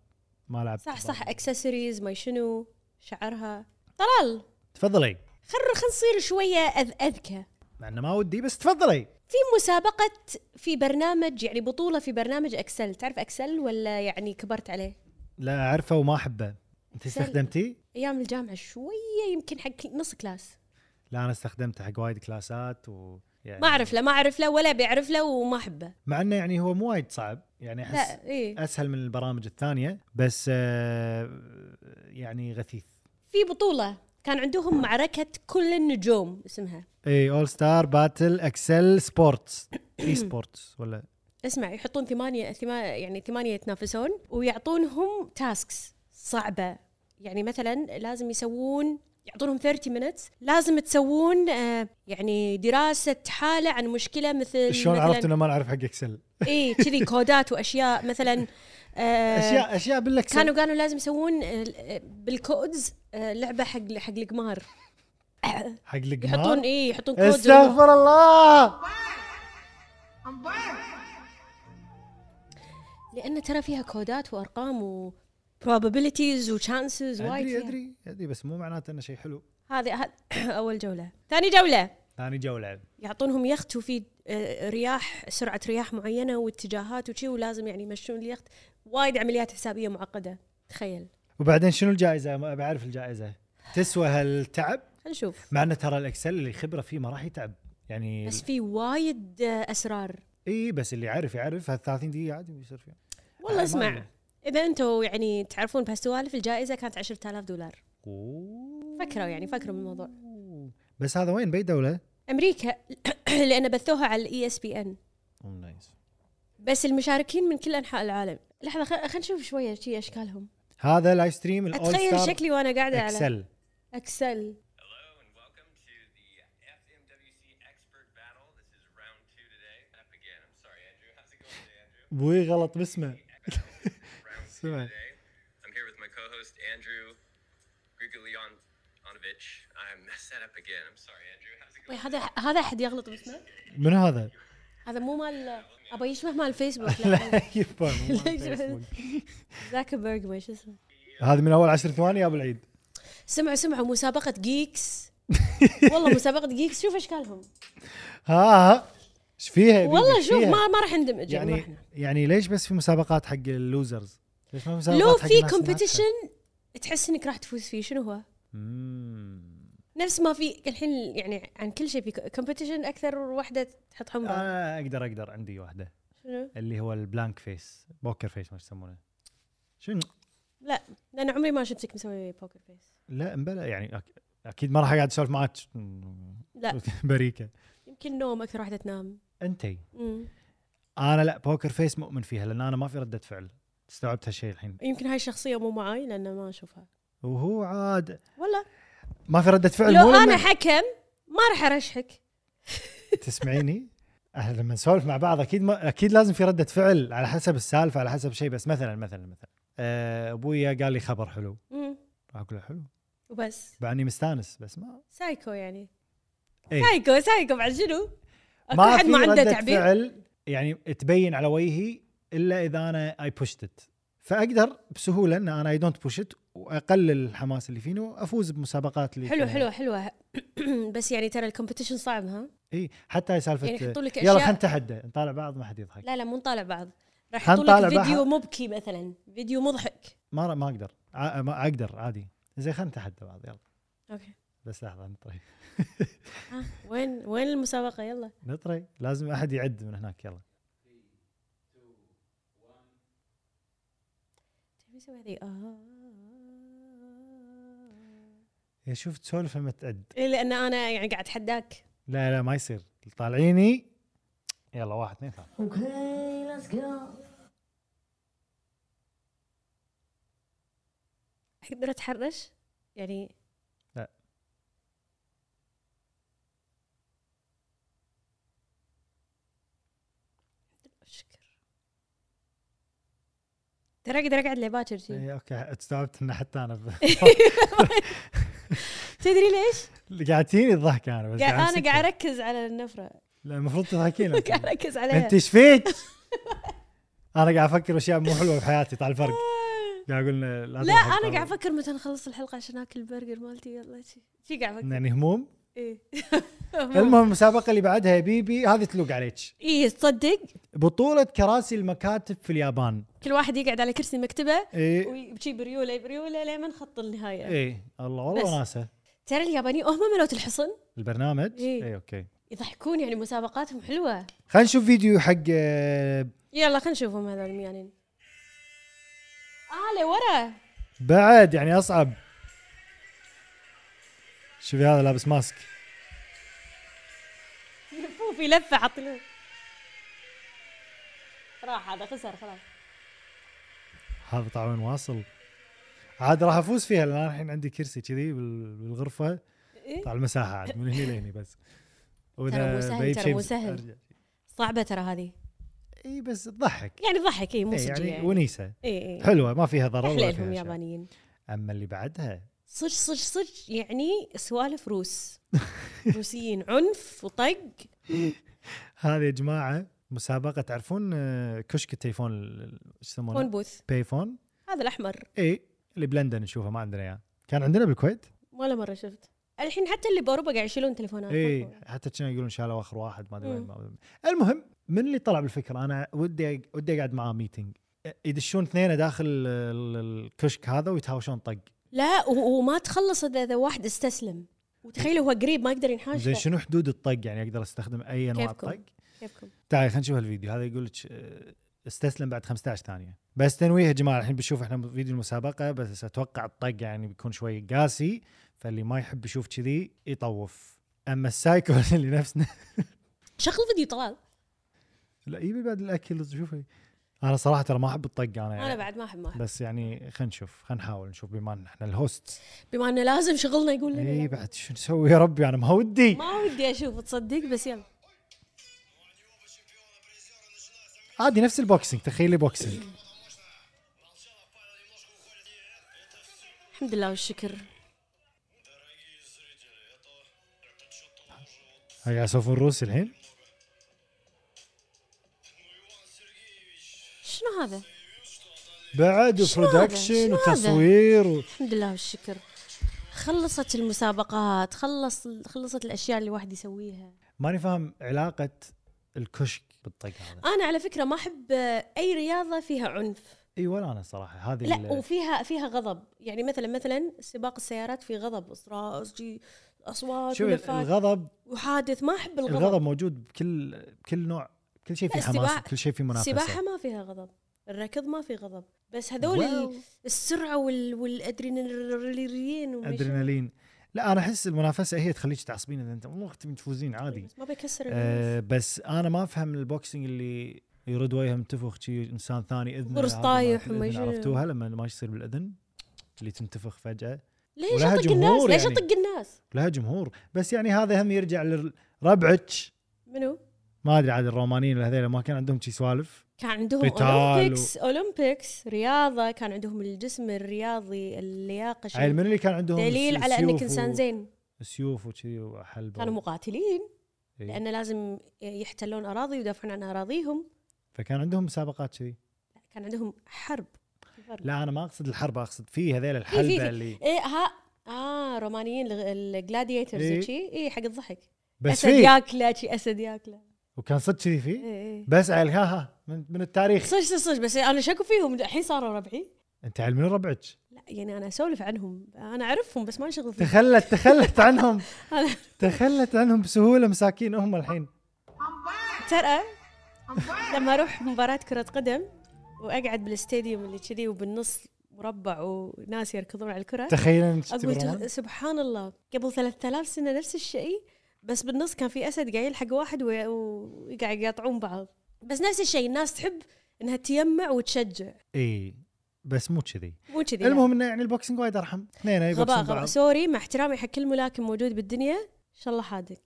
ما لعبت صح صح. اكسسوارز ما شنو شعرها طلال تفضلي خلينا خلينا نصير شوية أذ أذكى مع إنه ما ودي بس تفضلي في مسابقة في برنامج يعني بطولة في برنامج Excel، تعرف Excel ولا يعني كبرت عليه؟ لا أعرفه وما أحبه أنت سل- استخدمتي؟ أيام الجامعة شوية يمكن حق نص class، لا أنا استخدمته حق وايد كلاسات و يعني ما أعرف له ما أعرف له ولا بيعرف له وما أحبه. مع إنه يعني هو مو وايد صعب يعني أحس لا إيه أسهل من البرامج الثانية بس آه يعني غثيث. في بطولة كان عندهم معركة كل النجوم اسمها، إي all star battle Excel sports esports ولا؟ اسمع يحطون ثمانية ثما يعني ثمانية يتنافسون ويعطونهم tasks صعبة، يعني مثلا لازم يسوون يعطونهم 30 minutes. لازم تسوون آه يعني دراسة حالة عن مشكلة مثل شلون عرفت إنه ما نعرف حق Excel إي كذي كودات وأشياء مثلا آه اشياء أشياء بال Excel. كانوا قالوا لازم يسوون آه، بال codes لعبة حق حق القمار. حق القمار؟ يحطون إي يحطون codes استغفر الله! لأن ترى فيها كودات وأرقام و probabilities وchances وايد أدري. أدري أدري بس مو معناته إنه شيء حلو. هذه [CLEARS THROAT] أول جولة. ثاني جولة. ثاني جولة. يعطونهم يخت وفي آه، رياح سرعة رياح معينة واتجاهات وشي ولازم يعني يمشون اليخت. وايد عمليات حسابية معقدة. تخيل. وبعدين شنو الجائزة؟ ما بعرف الجائزة. تسوى هالتعب؟ خلينا نشوف. مع إنه ترى ال Excel اللي خبرة فيه ما راح يتعب. يعني بس في وايد آه، أسرار. إي بس اللي يعرف يعرف. هال 30 دقيقة عادي يصير فيها. والله ما اسمع. إذا أنتم يعني تعرفون بهالسوالف الجائزة كانت 10000 دولار أوه. فكروا يعني فكروا بالموضوع بس هذا وين بأي دولة؟ أمريكا [CLEARS THROAT] لأن بثوها على ال ESPN أوه nice بس المشاركين من كل أنحاء العالم لحظة خلينا نشوف شوية شي أشكالهم هذا live stream الأول أتخيل ستار شكلي وأنا قاعدة على اكسل اكسل Hello and welcome to the FMWC Expert Battle. This is round two today. Up again. I'm sorry, Andrew. How's it going today, Andrew? أبوي غلط باسمه Today. I'm here with my co-host Andrew Grigolionovich. I'm set up again. I'm sorry, Andrew. How's it وي going? هذا هذا أحد يغلط باسمه منو هذا؟ هذا مو مال ابى يشبه مال الفيسبوك لا [LAUGHS] فيسبوك. زاكربرج ما شو اسمه هذا من أول عشر ثواني يا أبو العيد سمعوا سمعوا مسابقة geeks [LAUGHS] والله مسابقة geeks شوف اشكالهم ها ها إيش فيها؟ والله شوف؟ ما ما راح ندمج يعني يعني ليش بس في مسابقات حق ال losers؟ ليش ما في مسابقات لو في؟ competition تحس إنك راح تفوز فيه. شنو هو؟ مم. نفس ما في الحين يعني عن كل شيء في competition أكثر واحدة تحط حمراء أنا أقدر أقدر. عندي واحدة. شنو؟ اللي هو ال blank face. poker face ما يسمونه. شنو؟ لا لأن عمري ما شفتك مسوي بوكر فيس. لا مبلا. يعني أك... أكيد ما راح أقعد أسولف معك لا. [LAUGHS] بريكة. يمكن نوم أكثر واحدة تنام. أنتي. مم. أنا لا poker face مؤمن فيها لأن أنا ما في ردة فعل. استوعبت هالشيء الحين. يمكن هاي الشخصيه مو معاي لأن ما أشوفها. وهو عاد والله ما في ردة فعل لو أنا حكم ما راح أرشحك. [LAUGHS] تسمعيني؟ إحنا لما نسولف مع بعض أكيد ما أكيد لازم في ردة فعل على حسب السالفة على حسب شيء بس مثلا مثلا مثلا. آه، أبويا قال لي خبر حلو. أقول له حلو. وبس. بعدني مستانس بس ما سايكو يعني. إيه. سايكو سايكو بعد شنو؟ ما في ما عنده ردة تعبير؟ فعل يعني تبين على وجهي إلا إذا أنا I pushed it فأقدر بسهولة إن أنا I don't push it وأقلل الحماس اللي فيني وأفوز بمسابقات اللي حلو حلو حلوة [CLEARS THROAT] بس يعني ترى ال competition صعب ها؟ إي حتى هاي سالفة يعني يحطوا لك يلا أشياء- خلينا نتحدى. نطالع بعض ما حد يضحك. لا لا مو نطالع بعض. راح يحطوا لك. فيديو مبكي مثلا فيديو مضحك. ما ما أقدر. ع- ما أقدر عادي. زين خلينا نتحدى بعض يلا. okay. بس لحظة نطري. [LAUGHS] وين وين المسابقة؟ يلا. نطري. لازم أحد يعد من هناك يلا. يسوي هذي آه. يا شوف تسولف لما تعد إيه لأن أنا يعني قاعد أتحداك. لا لا ما يصير. طالعيني. يلا واحد اثنين ثلاثة. Okay, let's go. أقدر أتحرش؟ يعني لا. اشكر ترى أقدر اقعد لباكر شي اي أوكي استوعبت ان حتى أنا. [LAUGHS] تدري ليش؟ قاعد تجيني الضحك أنا بس قاعد أنا. قاعد أركز على النفرة لا المفروض تضحكين. [LAUGHS] قاعد أركز عليها أنت إيش فيك؟ [LAUGHS] أنا قاعد أفكر أشياء مو حلوة بحياتي طال الفرق قاعد أقول لا أنا. قاعد أفكر متى نخلص الحلقة عشان آكل البرجر مالتي يلا شي قاعد أفكر يعني هموم إيه. [LAUGHS] [LAUGHS] المهم المسابقة اللي بعدها يا baby هذه تلوق عليك. إيه تصدق؟ بطولة كراسي المكاتب في اليابان. كل واحد يقعد على كرسي مكتبه اي ويجي بريولة بريولة لين خط النهاية. اي الله والله. وناسه ترى اليابانيين هم ملوت الحصن. البرنامج؟ إيه. اي okay. يضحكون يعني مسابقاتهم حلوة. خلينا نشوف فيديو حق آه، يلا خلينا نشوفهم هذول الميانين آه لورا. بعد يعني أصعب. شوفي هذا لابس ماسك. [LAUGHS] يلفوه في لفة حط له. راح هذا خسر خلاص. هذا طاعون واصل. عاد راح أفوز فيها لأن أنا الحين عندي كرسي كذي بال- بالغرفة. إيه؟ طال المساحة عاد من هنا لهني بس. [LAUGHS] بقيت ترى شيء سهل. صعبة ترى هذه. إي بس تضحك يعني ضحك إي مو إيه يعني يعني. ونيسة. إي إي. حلوة ما فيها ضرر ولا فيها. يابانيين. أما اللي بعدها صج صج صج يعني سوالف روس. [LAUGHS] روسيين عنف وطق. هذه يا جماعة مسابقة تعرفون آه، كشك التليفون ال- ال- إيش phone يسمونه؟ booth. pay phone هذا الأحمر. إي اللي بلندن نشوفه ما عندنا إياه. كان عندنا بالكويت ولا مرة شفت. الحين حتى اللي بأوروبا قاعد يشيلون تليفونات. إي حتى كانوا يقولون شالوا آخر واحد ما أدري وين المهم من اللي طلع بالفكرة؟ أنا ودي ودي أقعد معاه meeting يدشون اثنين داخل ال- ال- الكشك هذا ويتهاوشون طق. لا وما تخلص اذا واحد استسلم. وتخيل هو قريب ما يقدر ينحاش زين. شنو حدود الطق؟ يعني أقدر أستخدم أي أنواع؟ الطق؟ كيفكم؟ تعال خلينا نشوف الفيديو. هذا يقول لك آه، استسلم بعد 15 ثانية. بس تنويه يا جماعة الحين بنشوف إحنا فيديو المسابقة بس أتوقع الطق يعني بيكون شوي قاسي فاللي ما يحب يشوف كذي يطوف. أما السايكو [LAUGHS] اللي نفسنا. شغل فيديو طلال. لا يبي بعد الأكل شوفي. أنا صراحة ترى ما أحب الطق أنا يعني أنا بعد ما أحب ما أحب. بس يعني خلينا نشوف خلينا نحاول نشوف بما إن إحنا ال host بما إنه لازم شغلنا يقول لنا. اي. بعد شو نسوي يا ربي؟ أنا ما ودي. ما ودي أشوف تصدق؟ بس يلا. عادي نفس ال boxing تخيلي boxing الحمد لله والشكر. هاي قاعد يسولفون روسي الحين؟ شنو هذا؟ بعد؟ برودكشن؟ وتصوير و... الحمد لله والشكر. خلصت المسابقات خلص خلصت الأشياء اللي الواحد يسويها. ماني فاهم علاقة الكشك بالطق هذا. أنا على فكرة ما أحب أي رياضة فيها عنف. إي ولا أنا صراحة. هذه لا وفيها فيها غضب. يعني مثلا مثلا سباق السيارات في غضب اصرار أصوات شوف الغضب وحادث ما أحب الغضب, الغضب موجود بكل بكل نوع. كل شيء فيه حماس كل شيء فيه منافسة. السباحه ما فيها غضب. الركض ما في غضب. بس هذول السرعة وال والأدرينالين. أدرينالين. لا أنا أحس المنافسة هي تخليك تعصبين إذا أنت والله تبين تفوزين عادي. بس ما بيكسر آه بس أنا ما أفهم البوكسينج اللي يرد وجهه منتفخ شي إنسان ثاني اذنه قرص طايح وما. عرفتوها لما ما يصير بالإذن اللي تنتفخ فجأة. ليش اطق الناس؟ ليش يعني. اطق الناس؟ لها جمهور. بس يعني هذا هم يرجع لربعك. منو؟ ما أدري عاد الرومانيين هذول ما كان عندهم شي سوالف. كان عندهم أولمبيكس أولمبيكس رياضة كان عندهم الجسم الرياضي اللياقة شيء عيل من اللي كان عندهم؟ دليل على انك انسان و- زين. سيوف وكذي وحلبة. كانوا مقاتلين. إيه. لأن لازم يحتلون أراضي ويدافعون عن أراضيهم. فكان عندهم مسابقات كذي كان عندهم حرب. لا أنا ما أقصد الحرب أقصد في هذيل في- الحلبة في. اللي إيه ها آه رومانيين ال gladiators إيه. اي حق الضحك. بس أسد ياكلة شي أسد ياكلة. وكان صدق كذي في إيه إيه. بس عيل ها ها من, من التاريخ. صج صج صج بس أنا شكو فيهم؟ الحين صاروا ربعي. أنت عيل من ربعك؟ لا يعني أنا أسولف عنهم. أنا أعرفهم بس ما نشغل فيهم. تخلت تخلت [LAUGHS] عنهم. تخلت عنهم بسهولة مساكين هم الحين. ترى لما أروح مباراة كرة قدم وأقعد بالاستاديوم اللي كذي وبالنص مربع وناس يركضون على الكرة تخيل أقول سبحان الله قبل 3000 سنة نفس الشيء بس بالنص كان في أسد قاعد يلحق واحد وي- وقاعد يقاطعون بعض. بس نفس الشيء الناس تحب إنها تجمع وتشجع. إي بس مو كذي. مو كذي. المهم انه يعني ال boxing وايد أرحم. اثنين غباء غباء. sorry مع احترامي حق كل ملاكم موجود بالدنيا إن شاء الله حادك.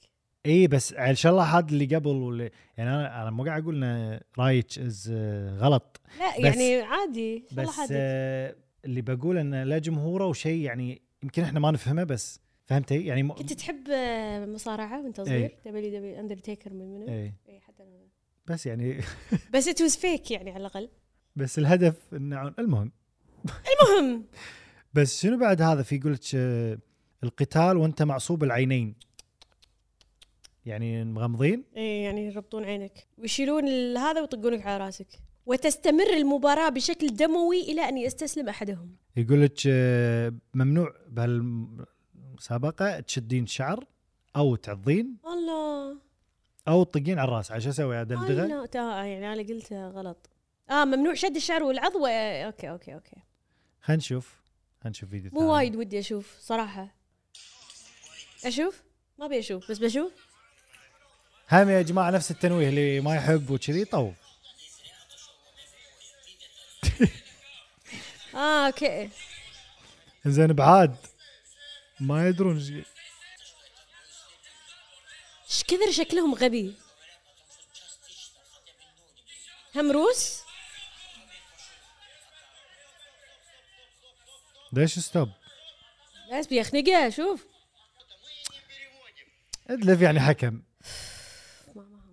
إي بس إن شاء الله هذا اللي قبل واللي يعني أنا أنا مو قاعد أقول إن رايك is غلط. لا بس- يعني عادي إن شاء الله بس حادك. آه اللي بقول انه لا جمهوره وشيء يعني يمكن إحنا ما نفهمه بس فهمتي يعني م... كنت تحب مصارعة وانت صغير؟ WW Undertaker من منو؟ اي اي حتى أنا. بس يعني [LAUGHS] بس it was fake يعني على الأقل. بس الهدف إنه المهم. المهم. [LAUGHS] بس شنو بعد هذا في يقول لك آه، القتال وانت معصوب العينين. يعني مغمضين؟ اي يعني يربطون عينك. ويشيلون هذا ويطقونك على راسك. وتستمر المباراة بشكل دموي إلى أن يستسلم أحدهم. يقول لك آه، ممنوع بهالمسابقه تشدين شعر أو تعضين الله. أو تطقين على الراس. عشان أسوي؟ أدغدغه الله. تا يعني أنا قلتها غلط. آه ممنوع شد الشعر والعض و... okay okay okay. خلينا نشوف. خلينا نشوف فيديو مو وايد ودي أشوف صراحة. أشوف؟ ما أبي أشوف بس بشوف. هم يا جماعة نفس التنويه اللي ما يحب وكذي طوف. آه okay. [LAUGHS] زين بعاد. ما يدرون إيش- إيش كثر شكلهم غبي؟ هم روس؟ ليش stop؟ بس بيخنقه شوف. ادلف يعني حكم.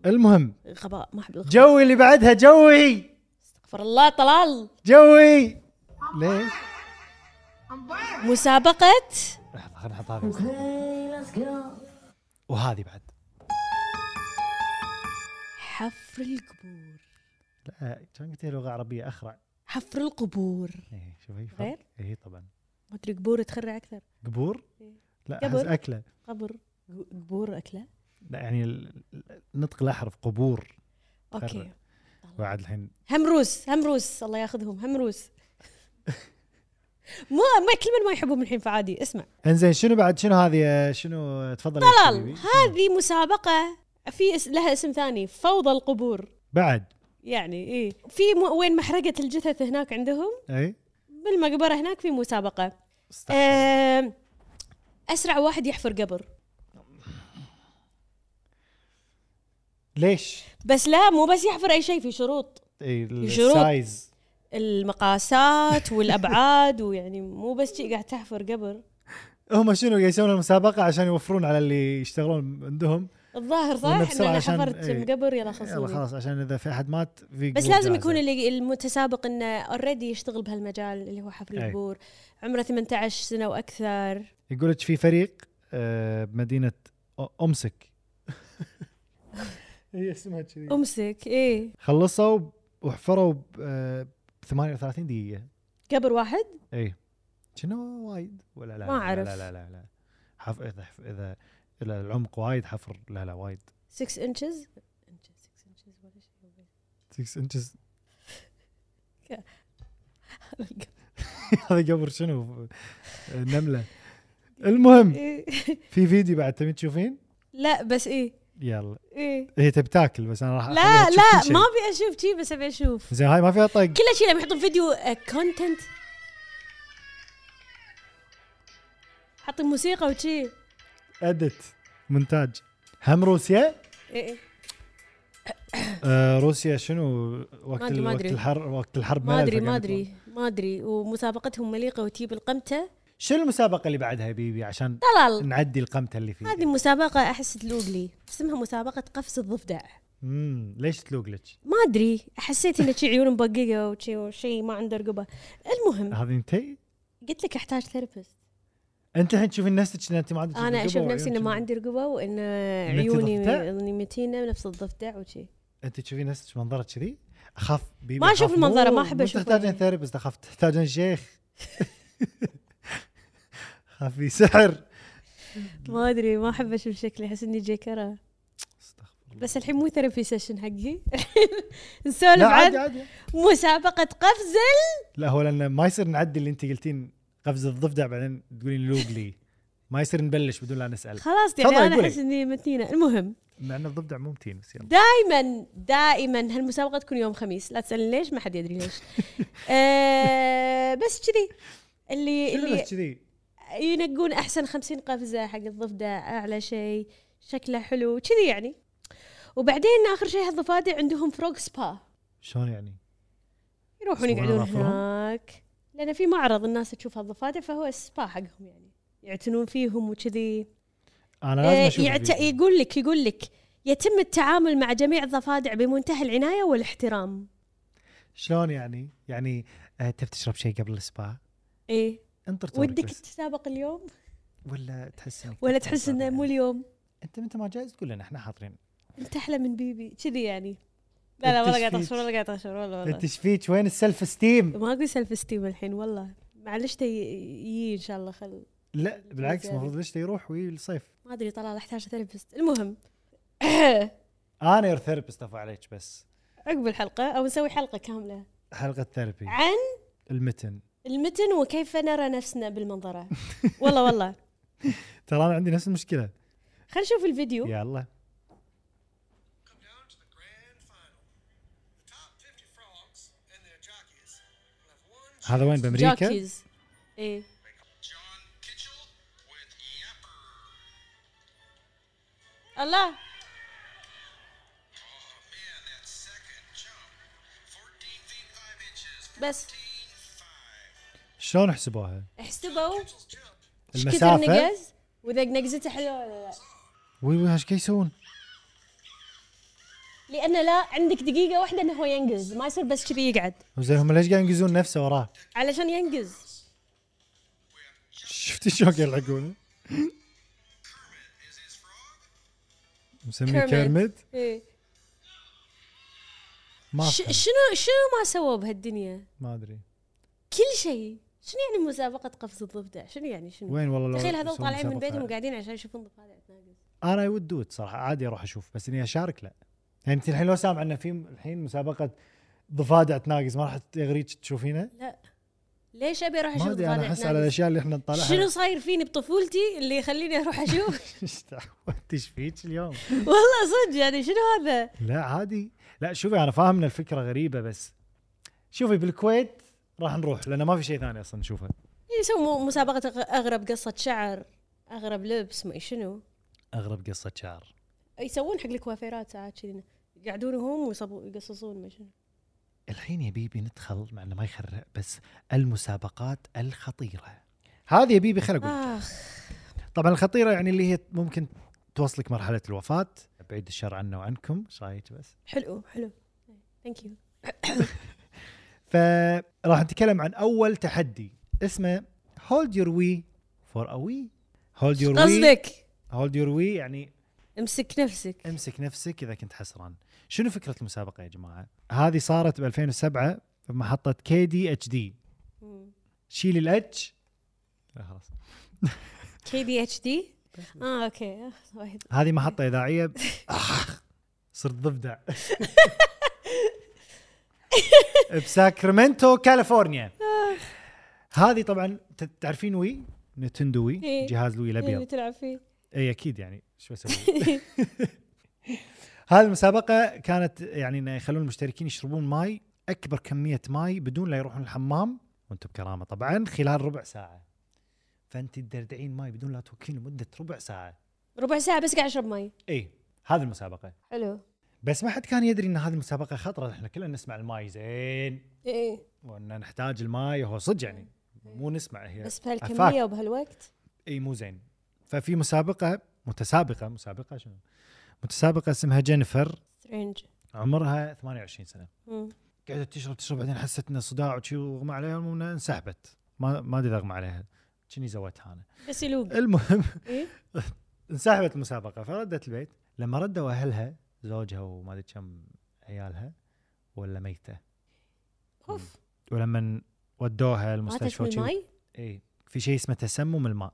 المهم غباء ما أحب الغباء. جوي اللي بعدها جوي! استغفر الله طلال. جوي! ليه؟ مسابقة لحظة خلينا نحط هذه. وهذه بعد. حفر القبور. لا كان قلت لغة عربية؟ أخرع. حفر القبور. إيه شوفي فرق. غير؟ إيه طبعا. ما أدري قبور تخرع أكثر. قبور؟ إيه. لا قبر. أحس أكلة. قبر. ق- قبور أكلة؟ لا يعني نطق الأحرف قبور. أوكي. بعد الحين. همروس همروس الله ياخذهم همروس [LAUGHS] مو ما كل من ما يحبهم الحين فعادي اسمع انزين شنو بعد شنو هذه شنو تفضل طلال. هذه مسابقة في. لها اسم ثاني فوضى القبور بعد يعني إيه في. وين محرقة الجثث هناك عندهم أي بالمقبرة هناك في استغفر. آم، أسرع واحد يحفر قبر ليش؟ بس لا مو بس يحفر أي شيء في شروط إي شروط. ال size المقاسات والأبعاد ويعني مو بس شي قاعد تحفر قبر. هم شنو قاعد يسوون المسابقة عشان يوفرون على اللي يشتغلون عندهم؟ الظاهر صح؟ ان أنا حفرت إيه. قبر يلا يلا خلصوني خلاص عشان إذا في أحد مات في بس لازم. يكون اللي المتسابق إنه already يشتغل بهالمجال اللي هو حفر أي. القبور. عمره 18 سنة وأكثر. يقول لك في فريق آه، بمدينة أمسك. هي اسمها كذي. أمسك إيه. خلصوا وحفروا آه، 38 دقيقة. قبر واحد؟ اي شنو وايد؟ ولا لا ما لا أعرف. لا لا لا, لا. حف إذا إذا إذا العمق وايد حفر. لا لا وايد. 6 انشز 6 انشز هذا قبر شنو؟ نملة. المهم [LAUGHS] في فيديو بعد تبي تشوفين؟ لا بس إيه. يلا. إيه. هي تبي تاكل بس أنا راح لا لا شيء. ما أبي أشوف شي بس أبي أشوف. زين هاي ما فيها طق. كل شيء لما يحطون فيديو content حاطين موسيقى وشي. edit مونتاج. هم روسيا؟ إيه إيه. [COUGHS] آه روسيا شنو؟ وقت ما أدري، ما وقت. الحرب وقت الحرب ما أدري ما أدري ما أدري. ومسابقتهم مليقة وتجيب القمتة. شنو المسابقة اللي بعدها يا بيبي عشان طلال نعدي القمتة اللي فيها هذه مسابقة أحس تلوق لي اسمها مسابقة قفز الضفدع. امم ليش تلوق لك؟ ما أدري. حسيت إن شي عيون مبققة وشي وشي ما عنده رقبة. المهم. هذه أنت؟ قلت لك أحتاج ثيرابيست. أنت الحين تشوفين نفسك ان أنت ما عندك أنا رقبة أشوف نفسي وعيون ما. عندي رقبة وإن أنت عيوني ضفدع؟ إني متينة نفس الضفدع وشي. أنت تشوفين نفسك منظرك كذي؟ أخاف baby ما المنظرة، مو- ما أحب مو أشوف تحتاجين وجهي. therapist أخاف تحتاجين شيخ. [LAUGHS] [LAUGHS] في سحر. ما أدري ما أحب أشوف شكلي جيكرة استغفر الله. بس الحين مو therapy session حقي. [LAUGHS] نسولف عن مسابقة قفز لا هو لأن ما يصير نعدي اللي أنت قلتين قفز الضفدع بعدين تقولين لوق لي. ما يصير نبلش بدون لا نسأل. خلاص يعني قولي. أحس إني متينة المهم. مع ان الضفدع مو متين بس يلا. دائما دائما هالمسابقة تكون يوم خميس. لا تسألني ليش ما حد يدري ليش. [LAUGHS] آه بس كذي. اللي اللي بس كذي؟ ينقون أحسن خمسين قفزة حق الضفدع أعلى شيء شكله حلو كذي يعني وبعدين آخر شيء هالضفادع عندهم فروغ سبا شلون يعني؟ يروحون يقعدون؟ هناك لأن في معرض الناس تشوف هالضفادع فهو السبا حقهم يعني يعتنون فيهم وكذي أنا لازم آه، أشوف يعت... يقول لك يقول لك يتم التعامل مع جميع الضفادع بمنتهى العناية والاحترام شلون يعني؟ يعني آه، تبي تشرب شيء قبل السباق؟ إيه انطر دورك ودك بس. تتسابق اليوم؟ ولا تحس إنك ولا تحس إنه يعني. مو اليوم؟ أنت متى ما جايز تقول لنا إحنا حاضرين. أنت أحلى من baby كذي يعني. لا لا والله قاعد. اغشر والله قاعد اغشر والله والله. أنت إيش فيك؟ وين ال self-esteem؟ ما أقول self-esteem الحين والله. معلش تي- يجي إن شاء الله خل لا بالعكس زيادة. المفروض ليش يروح ويجي الصيف؟ ما أدري طلال احتاج therapist. المهم. أنا your therapist أفو عليك بس. عقب الحلقة أو نسوي حلقة كاملة. حلقة therapy. عن؟ المتن. المتن وكيف نرى نفسنا بالمنظرة. والله والله. [LAUGHS] ترى أنا عندي نفس المشكلة. خلينا نشوف الفيديو. يلا. come down to the grand final. The top 50 frogs and their jockeys will have one هذا وين بأمريكا؟ جاكيز إيه. الله. Oh شلون حسبوها؟ احسبوا 5. Kitchell's jump. إيش كثر المسافة نقز وإذا نقزته حلوة ولا لا وي وي إيش يسوون؟ لأن لا عندك دقيقة واحدة إنه هو ينقز ما يصير بس كذي يقعد زين هم ليش قاعد ينقزون نفسه وراه؟ علشان ينقز شفتي شلون قاعد يلعقونه؟ مسميه. Kermit إيه. ما. شنو شنو ما سووا بهالدنيا ما أدري كل شيء شنو يعني مسابقة قفز الضفدع؟ شنو يعني شنو؟ وين والله لو تخيل هذول طالعين من مسابقة. بيتهم قاعدين عشان يشوفون ضفادع تناقز أنا ود دود صراحة عادي أروح أشوف بس إني أشارك لا. يعني أنت الحين لو سامع انه في الحين مسابقة ضفادع تناقز ما راح تغريك تشوفينها؟ لا. ليش أبي أروح أشوف أدري أنا ضفادع أحس على الأشياء اللي إحنا نطالعها شنو صاير فيني بطفولتي اللي يخليني أروح أشوف؟ [LAUGHS] إيش فيك اليوم؟ [LAUGHS] والله صدق يعني شنو هذا؟ لا عادي. لا شوفي أنا فاهم إن الفكرة غريبة بس شوفي بالكويت راح نروح لأن ما في شيء ثاني أصلا نشوفه. يسوون مسابقة أغرب قصة شعر أغرب لبس ما شنو. أغرب قصة شعر. يسوون حق الكوافيرات ساعات كذي يقعدون هم ويصبوا يقصصون ما شنو. الحين يا baby ندخل مع إنه ما يخرع بس المسابقات الخطيرة. هذه يا baby خل أقول. آخ. طبعا الخطيرة يعني اللي هي ممكن توصلك مرحلة الوفاة. بعيد الشر عنا وعنكم. إيش رايك بس. حلو حلو. thank you [COUGHS] فراح نتكلم عن أول تحدي اسمه hold your wee for a Wii hold your wee قصدك؟ hold your wee يعني امسك نفسك. امسك نفسك إذا كنت حسران. شنو فكرة المسابقة يا جماعة؟ هذه صارت ب 2007 في محطه KDHD شيل ال H لا خلاص. KDHD آه okay. واحد. هذه محطة إذاعية. [LAUGHS] صرت ضفدع. [LAUGHS] [LAUGHS] بساكرامنتو كاليفورنيا. هذه طبعا تعرفين Wii؟ Nintendo Wii؟ إيه. جهاز ال Wii اللي الابيض تلعب فيه. اي أكيد يعني. شو أسوي؟ [LAUGHS] [LAUGHS] هذه المسابقة كانت يعني إنه يخلون المشتركين يشربون ماي أكبر كمية ماي بدون لا يروحون الحمام. وأنتم بكرامة طبعا خلال ربع ساعة. فانت تدردعين ماي بدون لا توقفين لمدة ربع ساعة. ربع ساعة بس قاعد أشرب مي اي هذه المسابقة. حلو. بس ما حد كان يدري إن هذه المسابقة خطرة. إحنا كلنا نسمع الماي زين. إيه وإن نحتاج الماي هو صدق يعني مو نسمع هي. بس. بهالكمية وبهالوقت؟ إي مو زين. ففي مسابقة متسابقة مسابقة شنو؟ متسابقة اسمها جينيفر. سترينج عمرها 28 سنة. قعدت تشرب تشرب بعدين حست إنه صداع وشي واغمى عليها المهم انسحبت. ما ما أدري اغمى عليها. كني زوتها أنا؟ بس يلوق. المهم إيه. [LAUGHS] انسحبت المسابقة فردت البيت. لما ردوا أهلها زوجها وما أدري كم عيالها ولا ميتة. أوف. ولما ودوها ماتت المستشفى من وشي- الماي إي في شيء اسمه تسمم الماء.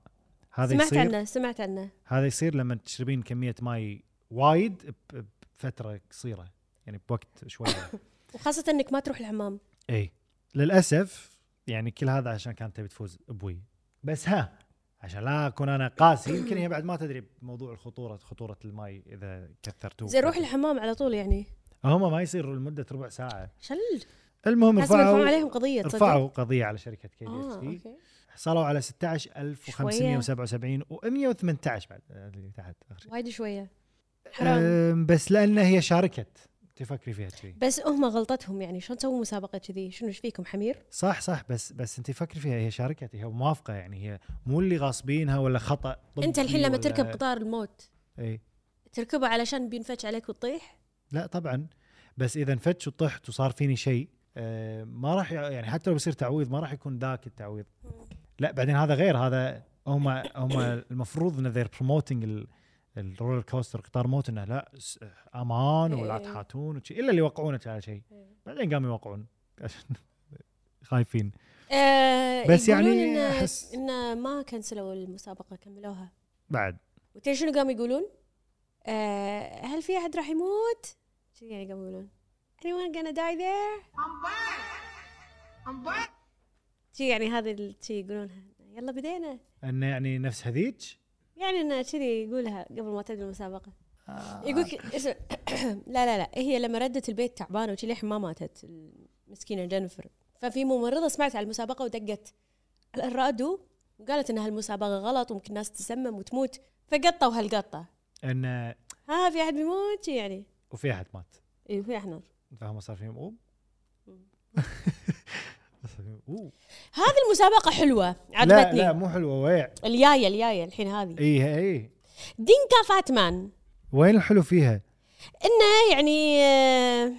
هذا سمعت يصير عنه سمعت عنه. هذا يصير لما تشربين كمية ماي وايد بفترة قصيرة يعني بوقت شوية [LAUGHS] وخاصة إنك ما تروح الحمام. إي. للأسف يعني كل هذا عشان كانت تبي تفوز بوي. بس ها عشان لا أكون أنا قاسي. يمكن هي بعد ما تدري بموضوع الخطورة خطورة الماي إذا كثرتوه. زين روح الحمام على طول يعني. هم ما يصير لمدة ربع ساعة. شل. المهم رفعوا عليهم قضية رفعوا قضية على شركة KDND أوكي. حصلوا على 16577 و118 بعد اللي تحت. وايد شوية. حرام. بس لأن هي شاركت. تفكري فيها كذي بس هم غلطتهم يعني شلون تسوون مسابقة كذي؟ شنو إيش فيكم حمير؟ صح صح بس بس انت فكري فيها هي شاركت هي موافقة يعني هي مو اللي غاصبينها ولا خطأ أنت الحين لما تركب قطار الموت إي. تركبه علشان بينفتش عليك وتطيح؟ لا طبعا بس إذا انفتش وطحت وصار فيني شيء آه، ما راح يعني حتى لو بيصير تعويض ما راح يكون ذاك التعويض. لا بعدين هذا غير هذا هم هم المفروض إن they're promoting ال roller coaster قطار موت إنه لا أمان ولا إيه. تحاتون وشي إلا اللي يوقعونك على شيء بعدين قاموا يوقعون. عشان [LAUGHS] خايفين. آه بس يعني إن, أحس- إن ما كنسلوا المسابقة كملوها. بعد. وتدري شنو قاموا يقولون؟ آه هل في أحد راح يموت؟ شو يعني قاموا يقولون؟ anyone gonna die there؟ I'm back. I'm back. شي يعني هذه ال- شي يقولونها. يلا بدينا. انه يعني نفس هذيك يعني إنه كذي يقولها قبل ما تبدا المسابقة. آه. يقول اسمع [CLEARS THROAT] لا لا لا. هي لما ردت البيت تعبانة وشي للحين ما ماتت المسكينة جينيفر. ففي ممرضة سمعت على المسابقة ودقت على الراديو وقالت إن هالمسابقة غلط وممكن ناس تسمم وتموت فقطوا هالقطة. انه ها في أحد بيموت؟ يعني. وفي أحد مات. اي في إحنا فهم صار فيهم. أوب. [LAUGHS] هذه المسابقة حلوة لا عجبتني. لا مو حلوة ويع الجاية الجاية الحين هذه. اي اي دينكا فاتمان. وين الحلو فيها؟ إنه يعني آه،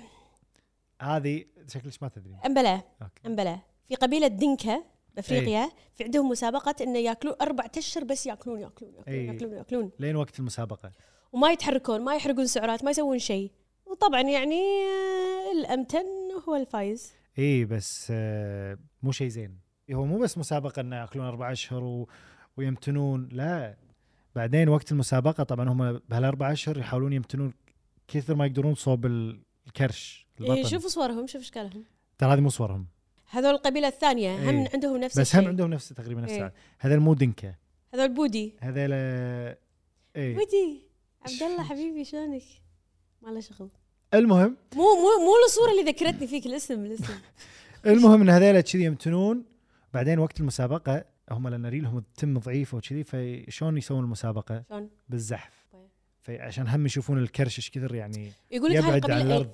هذه شكلك ما تدري. امبلا امبلا في قبيلة دنكا بأفريقيا إيه. في عندهم مسابقة انه ياكلون أربع اشهر بس ياكلون ياكلون ياكلون إيه. ياكلون ياكلون. لين وقت المسابقة. وما يتحركون ما يحرقون سعرات ما يسوون شيء. وطبعا يعني آه، الأمتن هو الفايز. اي بس آه، مو شيء زين. هو مو بس مسابقة إنه يأكلون أربع أشهر و... ويمتنون لا. بعدين وقت المسابقة طبعا هم بهالأربع أشهر يحاولون يمتنون كثر ما يقدرون صوب ال- الكرش البطن. إيه شوفوا صورهم شوف إشكالهم. ترى هذه مو صورهم. هذول القبيلة الثانية هم إيه. عندهم نفس بس هم. عندهم نفس تقريبا نفس إيه. هذا مو دنكه هذول بودي. هذول اي بودي. عبد الله حبيبي شلونك؟ ما له شغل. المهم. مو مو مو الصورة اللي ذكرتني فيك الاسم الاسم. [LAUGHS] المهم إن هذول كذي يمتنون. بعدين وقت المسابقة هم لأن ريلهم التم ضعيفه وكذي فشلون يسوون المسابقة؟ شلون؟ بالزحف. طيب. فعشان هم يشوفون الكرش إيش كثر يعني يقول لك يبعد عن القبيله الأرض.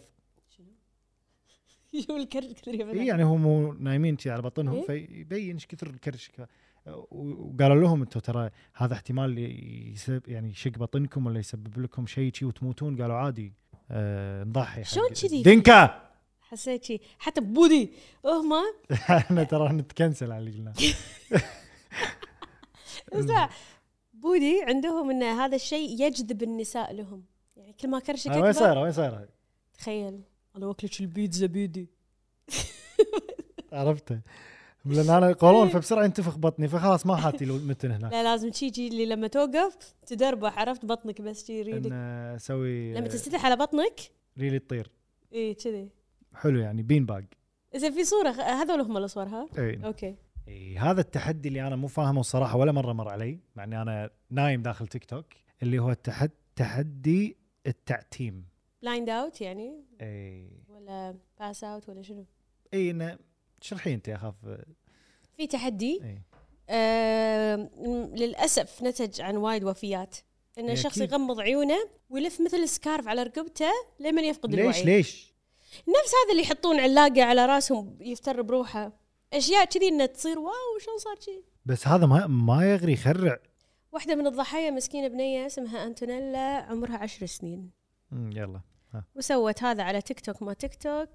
[LAUGHS] يقول الكرش كثر يبعد إيه يعني هم نايمين على بطنهم إيه. فيبين إيش كثر الكرش وقالوا لهم أنتم ترى هذا احتمال يسبب يعني يشق بطنكم ولا يسبب لكم شيء شي وتموتون؟ قالوا عادي. نضحي حق شلون كذي؟ دنكا حسيت شي حتى بودي. هم إحنا ترى نتكنسل على اللي قلناه. [LAUGHS] اسمع بودي عندهم إن هذا الشيء يجذب النساء لهم. يعني كل ما كرشك آه، وين صايرة؟ وين صايرة؟ تخيل. أنا واكلك البيتزا بيدي. عرفته. لأن أنا قولون فبسرعه ينتفخ بطني فخلاص ما أحاتي لو متن هناك. لا لازم شي شي اللي لما توقف تدربح عرفت بطنك بس شي ريلك أسوي لما تستفتح على بطنك؟ ريلي تطير. إيه كذي. حلو يعني بين باج إذا في صورة هذول هم الصور ها؟ إي. أوكي. إيه هذا التحدي اللي أنا مو فاهمه الصراحه ولا مرة مر علي مع إني أنا نايم داخل تيك توك اللي هو التحد تحدي التعتيم. blind out يعني؟ إي. ولا pass out ولا شنو؟ إي إنه اشرحي انت أخاف. في تحدي؟ إي. آه للأسف نتج عن وايد وفيات. إن إيه الشخص أكيد. يغمض عيونه ويلف مثل scarf على رقبته لمن يفقد ليش؟ الوعي. ليش؟ نفس هذا اللي يحطون علاقة على راسهم يفتر بروحه. أشياء كذي إنها تصير واو شلون صار كذي بس هذا ما ما يغري يخرع. واحدة من الضحايا مسكينة بنية اسمها أنتونيلا عمرها عشر سنين. يلا وسوت هذا على تيك توك ما تيك توك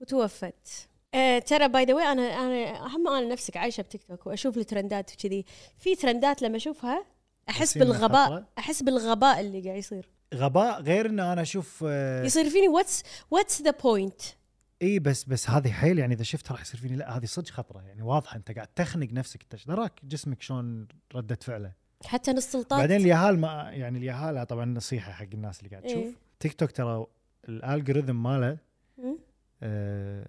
وتوفت. آه ترى by the way أنا أنا اهم أنا نفسك عايشة بتيك توك وأشوف الترندات وكذي. في ترندات لما أشوفها أحس بالغباء؟ أحس بالغباء اللي قاعد يصير. غباء غير ان أنا أشوف آه، يصير فيني what's what's the point إي بس بس هذه حيل يعني إذا شفتها راح يصير فيني لا هذه صدق خطرة. يعني واضحة أنت قاعد تخنق نفسك أنت دراك جسمك شلون ردة فعله؟ حتى نص سلطات بعدين اليهال ما يعني اليهال طبعا نصيحة حق الناس اللي قاعد تشوف. إيه. تيك توك ترى الالجوريثم ماله. آه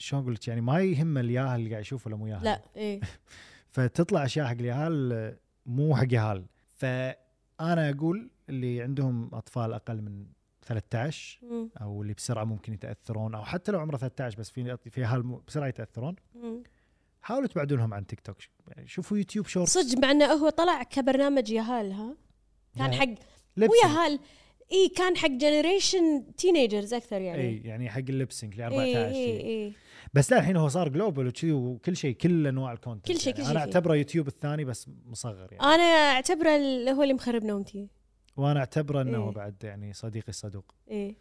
شلون أقول لك؟ يعني ما يهمه الياهل اللي قاعد يشوفه ولا مو ياهل. لا إيه. [LAUGHS] فتطلع أشياء حق اليهال آه، مو حق يهال فأنا أقول اللي عندهم أطفال أقل من 13 مم. أو اللي بسرعة ممكن يتأثرون أو حتى لو عمره 13 بس في في يهال مو- بسرعة يتأثرون. حاولوا تبعدونهم عن تيك توك. يعني شوفوا يوتيوب شورت صدق مع إنه هو طلع كبرنامج يهال ها؟ كان حق مو. يهال إي كان حق generation teenagers أكثر يعني. إي يعني حق اللبسنج ل 14 إي. إي إي. بس لا الحين هو صار global وكذي وكل شيء كل أنواع ال content كل شيء- يعني كل شيء أنا. أعتبره يوتيوب الثاني بس مصغر يعني. أنا أعتبره اللي هو اللي مخرب نومتي. وأنا أعتبره إنه إيه. بعد يعني صديقي الصدوق. إيه.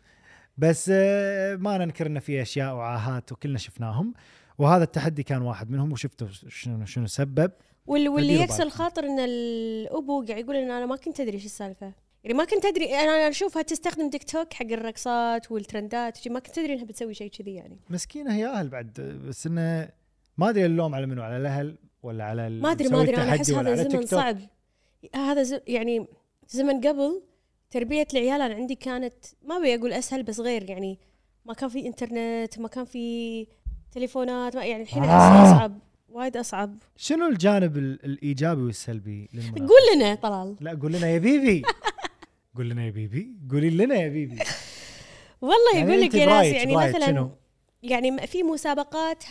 بس آه، ما ننكر إنه في أشياء وعاهات وكلنا شفناهم. وهذا التحدي كان واحد منهم وشفتوا شنو شنو سبب. وال- واللي يكسر. الخاطر إن الأبو قاعد يقول إن أنا ما كنت أدري إيش السالفة. يعني ما كنت أدري أنا اشوفها تستخدم تيك توك حق الرقصات والترندات ما كنت أدري إنها بتسوي شيء كذي يعني مسكينة هي أهل بعد بس إنه ما أدري اللوم على منو على الأهل ولا على ما أدري ما أدري أنا أحس هذا زمن. صعب هذا ز... يعني زمن قبل تربية العيال أنا عندي كانت ما أبي أقول أسهل بس غير يعني ما كان في إنترنت ما كان في تليفونات ما يعني الحين آه. أصعب وايد أصعب شنو الجانب ال- الإيجابي والسلبي؟ قول لنا طلال لا قول لنا يا بيبي [LAUGHS] قول لنا يا بيبي. قولي لنا يا بيبي. [LAUGHS] والله يعني يقول لك يا ناس يعني مثلا شنو؟ يعني في مسابقات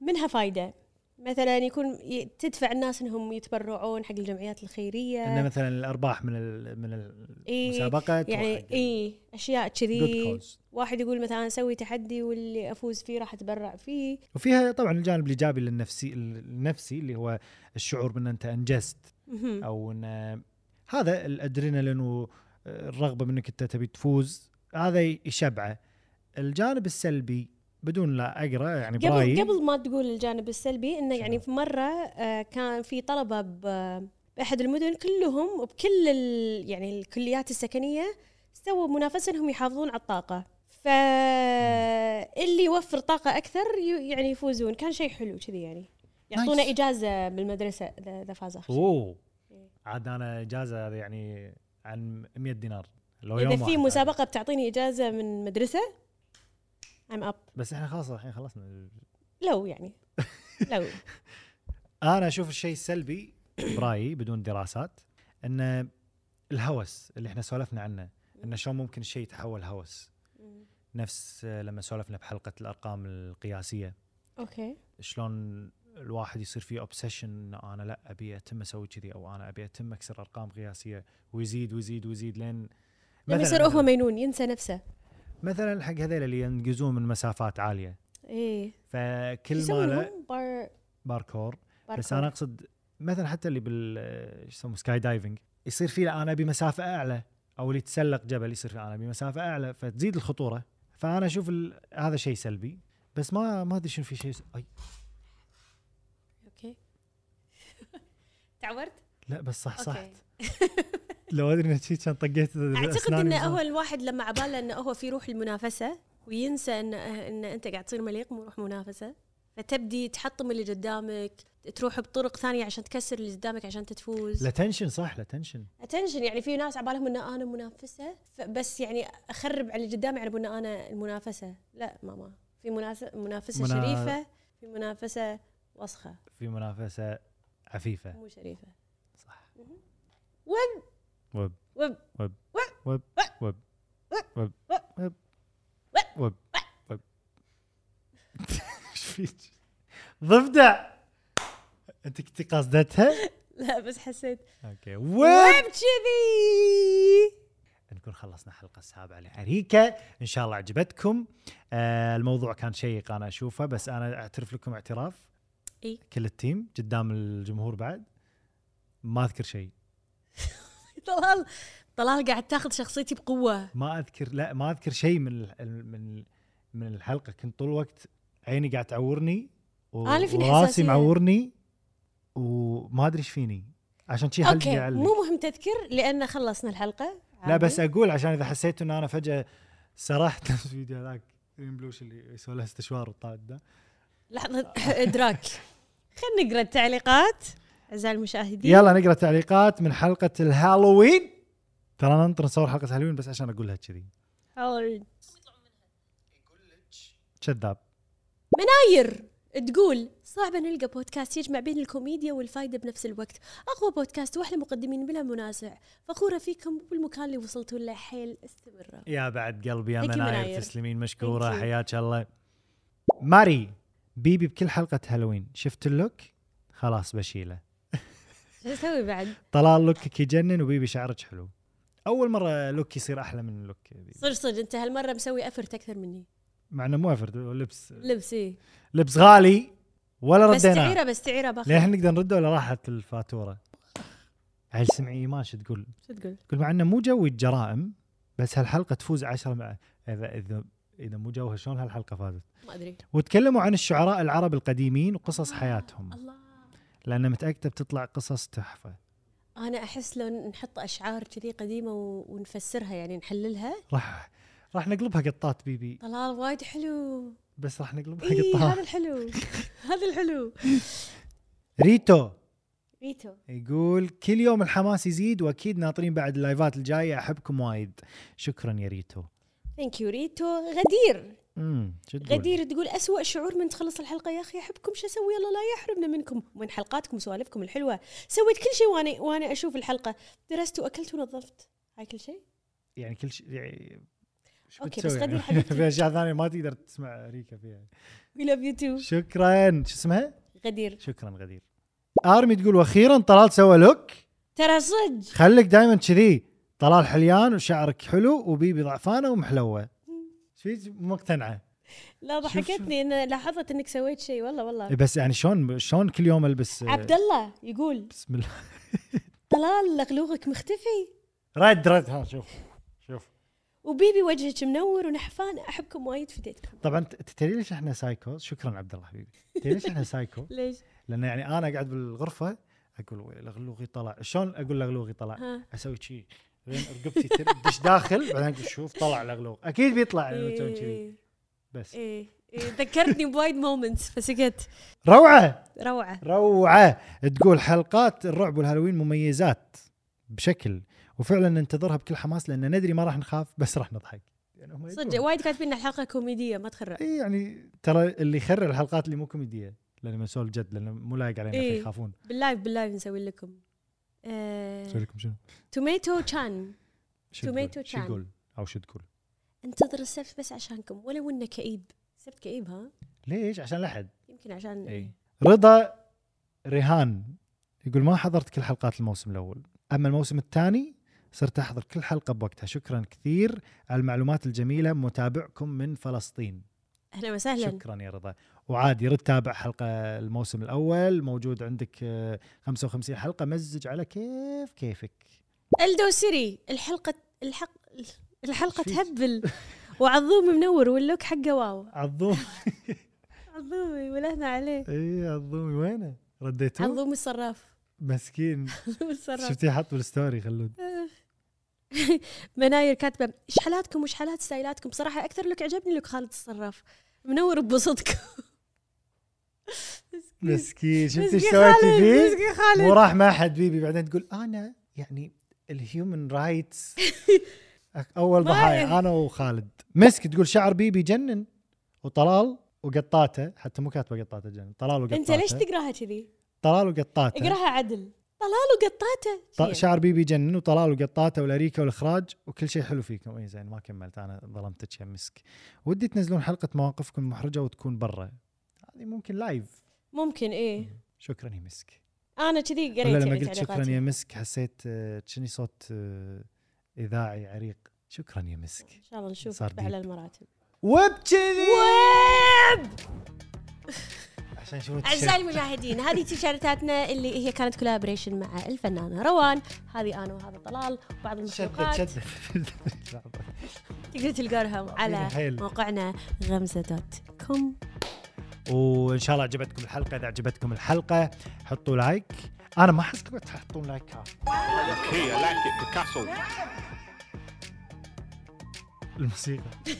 منها فايدة. مثلا يكون تدفع الناس إنهم يتبرعون حق الجمعيات الخيرية. انه مثلا الأرباح من ال من إيه، المسابقه يعني إي أشياء كذي. واحد يقول مثلا أسوي تحدي واللي أفوز فيه راح أتبرع فيه. وفيها طبعا الجانب الإيجابي للنفسي النفسي اللي هو الشعور بأن أنت أنجزت. أو إن هذا الأدرينالين والرغبه منك انت تبي تفوز هذا يشبعه. الجانب السلبي بدون لا أقرأ يعني قبل برايي. قبل ما تقول الجانب السلبي إنه يعني في مرة آه، كان في طلبة بأحد المدن كلهم وبكل ال يعني الكليات السكنية سووا منافسة إنهم يحافظون على الطاقة. فاللي يوفر طاقة أكثر يعني يفوزون. كان شيء حلو كذي يعني. يعطونا. إجازة بالمدرسة اذا فاز اخر. أوه. عاد أنا إجازة هذه يعني عن 100 دينار. لو يوم اذا في مسابقة بتعطيني إجازة من مدرسة up. عاد. بس إحنا خلاص الحين خلصنا. لو يعني. لو. [LAUGHS] أنا أشوف الشيء السلبي برأيي بدون دراسات إن الهوس اللي إحنا سولفنا عنه انه شلون ممكن الشيء يتحول هوس. نفس لما سولفنا بحلقة الأرقام القياسية. أوكي. شلون الواحد يصير فيه obsession إنه أنا لا أبي أتم أسوي كذي أو أنا أبي أتم أكسر أرقام قياسية ويزيد ويزيد ويزيد لين لما يصير هو مجنون ينسى نفسه. مثلا حق هذول اللي ينقزون من مسافات عالية. إيه. فكل ماله؟ بار باركور. بس باركور. أنا أقصد مثلا حتى اللي بال شو يسموه skydiving يصير فيه أنا أبي مسافة أعلى أو اللي يتسلق جبل يصير فيه أنا أبي مسافة أعلى فتزيد الخطورة. فأنا أشوف ال... هذا شيء سلبي بس ما ما أدري شنو في شيء س... أي أوكي تعورت؟ لا بس صح صح أوكي [LAUGHS] لو أدري إنك شي كان طقيت أعتقد انه. هو الواحد لما عباله إنه هو في روح المنافسة وينسى إن إن أنت قاعد تصير مليق مو روح منافسة. فتبدي تحطم اللي قدامك تروح بطرق ثانية عشان تكسر اللي قدامك عشان تتفوز. لا tension صح لا tension attention يعني في ناس عبالهم إن أنا منافسة بس يعني أخرب على اللي قدامي يعرفون إن أنا المنافسة. لا ماما في مناس- منافسة منا- شريفة في منافسة وسخة. في منافسة عفيفه مو شريفه صح وب وب وب وب وب وب وب وب وب وب وب إيش فيك؟ ضفدع انت كنت قصدتها؟ لا بس حسيت okay وب وب كذي نكون خلصنا الحلقة السابعه لأريكة ان شاء الله عجبتكم آه الموضوع كان شيق أنا اشوفه بس أنا اعترف لكم اعتراف إي. كل ال team قدام الجمهور بعد. ما أذكر شيء. [LAUGHS] طلال طلال قاعد تاخذ شخصيتي بقوة. ما أذكر لا ما أذكر شيء من من من الحلقة. كنت طول الوقت عيني قاعد تعورني و- فيني وراسي. معورني وما أدري إيش فيني. عشان شي حلقي أوكي مو مهم تذكر لأن خلصنا الحلقة. لا. بس أقول عشان إذا حسيت إن أنا فجأة سرحت نفس [LAUGHS] الفيديو هذاك بلوش اللي يسوي له استشوار وطاد ده. لحظة [LAUGHS] إدراك. خلينا نقرأ التعليقات. أعزائي المشاهدين. يلا نقرأ تعليقات من حلقة الهالوين. ترى ننطر نصور حلقة هالوين بس عشان أقولها كذي. حاول. كذاب. مناير. تقول صعب نلقى بودكاست يجمع بين الكوميديا والفائده بنفس الوقت. أقوى بودكاست وأحلى مقدمين بلا منازع. فخورة فيكم بالمكان اللي وصلتوا له حيل استمروا يا بعد قلبي يا مناير مناير. تسلمين you. حياك الله. ماري. بيبي بكل حلقة هالوين. شفت ال look؟ خلاص بشيله. شو أسوي بعد؟ طلال look ك يجنن وبيبي شعرك حلو. أول مرة look يصير أحلى من look. صدق صدق. أنت هالمرة مسوي effort أكثر مني. مع إنه مو effort لبس. لبسي لبس غالي ولا بس ردينا تعيره بس تعيره باخذ. ليه نقدر نرده ولا راحت الفاتورة؟ هل سمعي ايمان شو تقول؟ شو تقول؟ تقول مع إنه مو جوي الجرائم بس هالحلقة تفوز عشرة مع اذا إذا اذا مو جوها شلون هالحلقة فازت. ما أدري. وتكلموا عن الشعراء العرب القديمين وقصص حياتهم. الله. لأن متأكدة بتطلع قصص تحفة. أنا أحس لو نحط أشعار كذي قديمة ونفسرها يعني نحللها. راح راح نقلبها قطات بيبي طلال وايد حلو. بس راح نقلبها هذا قطات. الحلو. [LAUGHS] هذا الحلو. ريتو. ريتو. يقول كل يوم الحماس يزيد وأكيد ناطرين بعد ال live ات الجاية. أحبكم وايد. شكرا يا ريتو. thank you ريتو غدير؟ غدير تقول أسوأ شعور من تخلص الحلقة يا أخي. أحبكم شو أسوي؟ الله لا يحرمنا منكم. ومن حلقاتكم وسوالفكم الحلوة. سويت كل شيء وأنا وأنا أشوف الحلقة. درست وأكلت ونظفت. هاي كل شيء؟ يعني كل شيء يعني بتسوي؟ بس؟ غدير [LAUGHS] حبيبتي. في أشياء ثانية ما تقدر تسمع أريكة فيها. we love you too شكرا. شو اسمها؟ غدير. شكرا غدير. آرمي تقول وأخيرا طلال سوى لوك. ترى صدق. خليك دائما كذي. طلال حليان وشعرك حلو وبيبي ضعفانة ومحلوة. إيش مو مقتنعة؟ لا ضحكتني ان لاحظت إنك سويت شيء. والله والله. إيه بس يعني شلون شلون كل يوم ألبس؟ آه، عبد الله يقول بسم الله. [LAUGHS] طلال لغلوغك مختفي. رد رد. ها شوف شوف. وبيبي وجهك منور ونحفان. أحبكم وايد فديتكم طبعا تدري ليش إحنا سايكو؟ شكرا عبد الله حبيبي. تدري ليش إحنا سايكو؟ [LAUGHS] ليش؟ لأن يعني أنا قاعد بالغرفة أقول لغلوغي طلع. شلون أقول لغلوغي طلع؟ أسوي شي. لين رقبتي تدش داخل بعدين شوف طلع لغلوغ أكيد بيطلع لما تسوي كذي. إيه بس. إيه. إيه. ذكرتني بوايد moments فسكت. روعة! روعة. روعة! تقول حلقات الرعب والهالوين مميزات بشكل وفعلا ننتظرها بكل حماس لأن ندري ما راح نخاف بس راح نضحك. يعني صدق. وايد كاتبين إن الحلقة كوميدية ما تخرع اي يعني ترى اللي يخرع الحلقات اللي مو كوميدية لأن مسؤول جد لأنه مو لايق علينا إيه. يخافون. بال live بال live نسوي لكم. أسوي لكم شنو؟ tomato تشان tomato؟ شو. يقول أو شو تقول؟ انتظر السبت بس عشانكم. ولو انه كئيب. السبت كئيب ها؟ ليش؟ عشان لحد. يمكن عشان اي رضا ريهان يقول ما حضرت كل حلقات الموسم الأول. أما الموسم الثاني صرت أحضر كل حلقة بوقتها. شكرا كثير. على المعلومات الجميلة. متابعكم من فلسطين. أهلا وسهلا. شكرا يا رضا. وعادي رد تابع حلقة الموسم الأول موجود عندك آه، 55 حلقة مزج على كيف كيفك. الدو سيري الحلقة الحق الحلقة؟ تهبل. وعظومي منور وال look حقه wow. عظوم [LAUGHS] عظومي ولهنا عليه. إي عظومي وينه؟ رديتوه؟ عظومي الصراف. مسكين. [LAUGHS] الصراف. شفتيه حط بال story خلود. [LAUGHS] مناير كاتبة إيش حالاتكم؟ وش حالات style اتكم؟ بصراحه أكثر look عجبني look خالد الصراف. منور ببسطكم مسكين. شفتي مسكين إيش سويتي فيه؟ مسكين خالد. مو راح مع حد بيبي بعدين تقول أنا يعني ال human rights [LAUGHS] أول ضحايا أنا وخالد. مسك تقول شعر بيبي جنن وطلال وقطاته حتى مو كاتبة قطاته جنن طلال وقطاته. أنت ليش تقراها كذي؟ طلال وقطاته. اقراها عدل. طلال وقطاته. شعر بيبي جنن وطلال وقطاته والأريكة والإخراج وكل شيء حلو فيكم. اي زين ما كملت أنا ظلمتك يا مسك. ودي تنزلون حلقة مواقفكم المحرجه وتكون برا. هذه ممكن لايف ممكن إيه. شكرا يا مسك. أنا كذي قريت ولا لما يعني قلت شكرا. يا مسك حسيت آه، كأني صوت آه، إذاعي عريق. شكرا يا مسك. إن شاء الله نشوفك صار باعلى. المراتب. وبكذي ويب! [LAUGHS] عشان شوف أعزائي المشاهدين هذه تيشيرتاتنا اللي هي كانت collaboration مع الفنانة روان. هذه أنا وهذا طلال وبعض شدت المخلوقات. شدت. [LAUGHS] تقدر تلقونها على. موقعنا غمزة dot com وإن شاء الله عجبتكم الحلقة إذا عجبتكم الحلقة حطوا like أنا ما احسكم تحطون لايك ها. Okay, I like it. Picasso. الموسيقى [LAUGHS]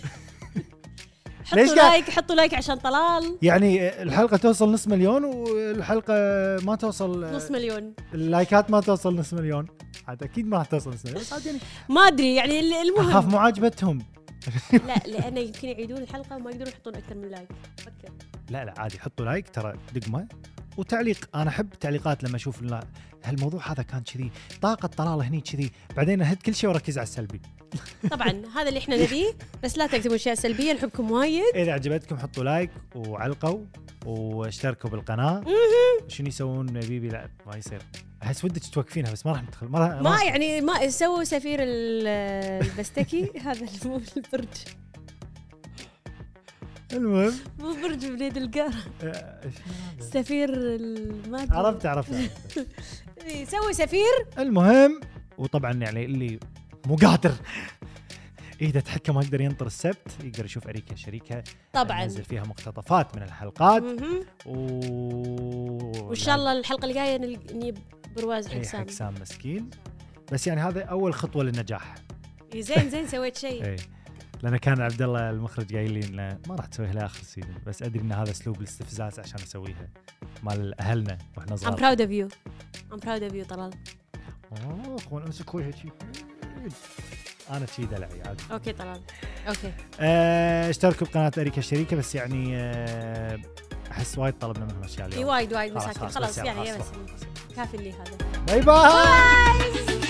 حطوا like حطوا like عشان طلال يعني الحلقة توصل نص مليون والحلقة ما توصل نص مليون ال like ات ما توصل نص مليون عاد أكيد ما راح توصل نص مليون بس عاد يعني ما أدري يعني ال- أخاف المهم مو عاجبتهم لا لأنه يمكن يعيدون الحلقة وما يقدرون يحطون أكثر من like فكر لا لا عادي حطوا like ترى دقمه وتعليق أنا أحب التعليقات لما أشوف هالموضوع هذا كان كذي طاقة طلال هني كذي بعدين أهد كل شيء وركز على السلبي. [LAUGHS] طبعا هذا اللي إحنا نبيه بس لا تكتبون أشياء سلبية نحبكم وايد. إذا عجبتكم حطوا like وعلقوا واشتركوا بالقناة. شنو يسوون بيبي؟ لا ما يصير. أحس ودك توقفينها بس ما راح ندخل ما راح ما يعني ما سووا سفير ال- البستكي هذا مو البرج. المهم. مو برج بليد القارة. آه،؟ سفير ما. عرفت عرفت. [LAUGHS] إيه، سووا سفير. المهم وطبعا يعني اللي مو قادر. تحكى ما يقدر ينطر السبت يقدر يشوف اريكا شريكة. طبعا. ننزل فيها مقتطفات من الحلقات. و وإن شاء الله الحلقة اللي جاية نل- نجيب برواز اي حسام. حسام مسكين. بس يعني هذا أول خطوة للنجاح. إيه، زين زين سويت شيء. اي لأن كان عبد الله المخرج قايل لي إنه ما راح تسويها لآخر season بس أدري إن هذا أسلوب الاستفزاز عشان أسويها. مال أهلنا وإحنا صغار. I'm proud of you. I'm proud of you طلال. أوه امسك وجهك شي. أنا شي دلعي عادي أوكي طلال. أوكي. آه، اشتركوا بقناه أريكا الشريكة بس يعني آه، أحس وايد طلبنا منهم أشياء إي اليوم وايد وايد خلاص، مساكين خلاص، خلاص يلا، يعني خلاص، كافي اللي هذا. باي باي! باي!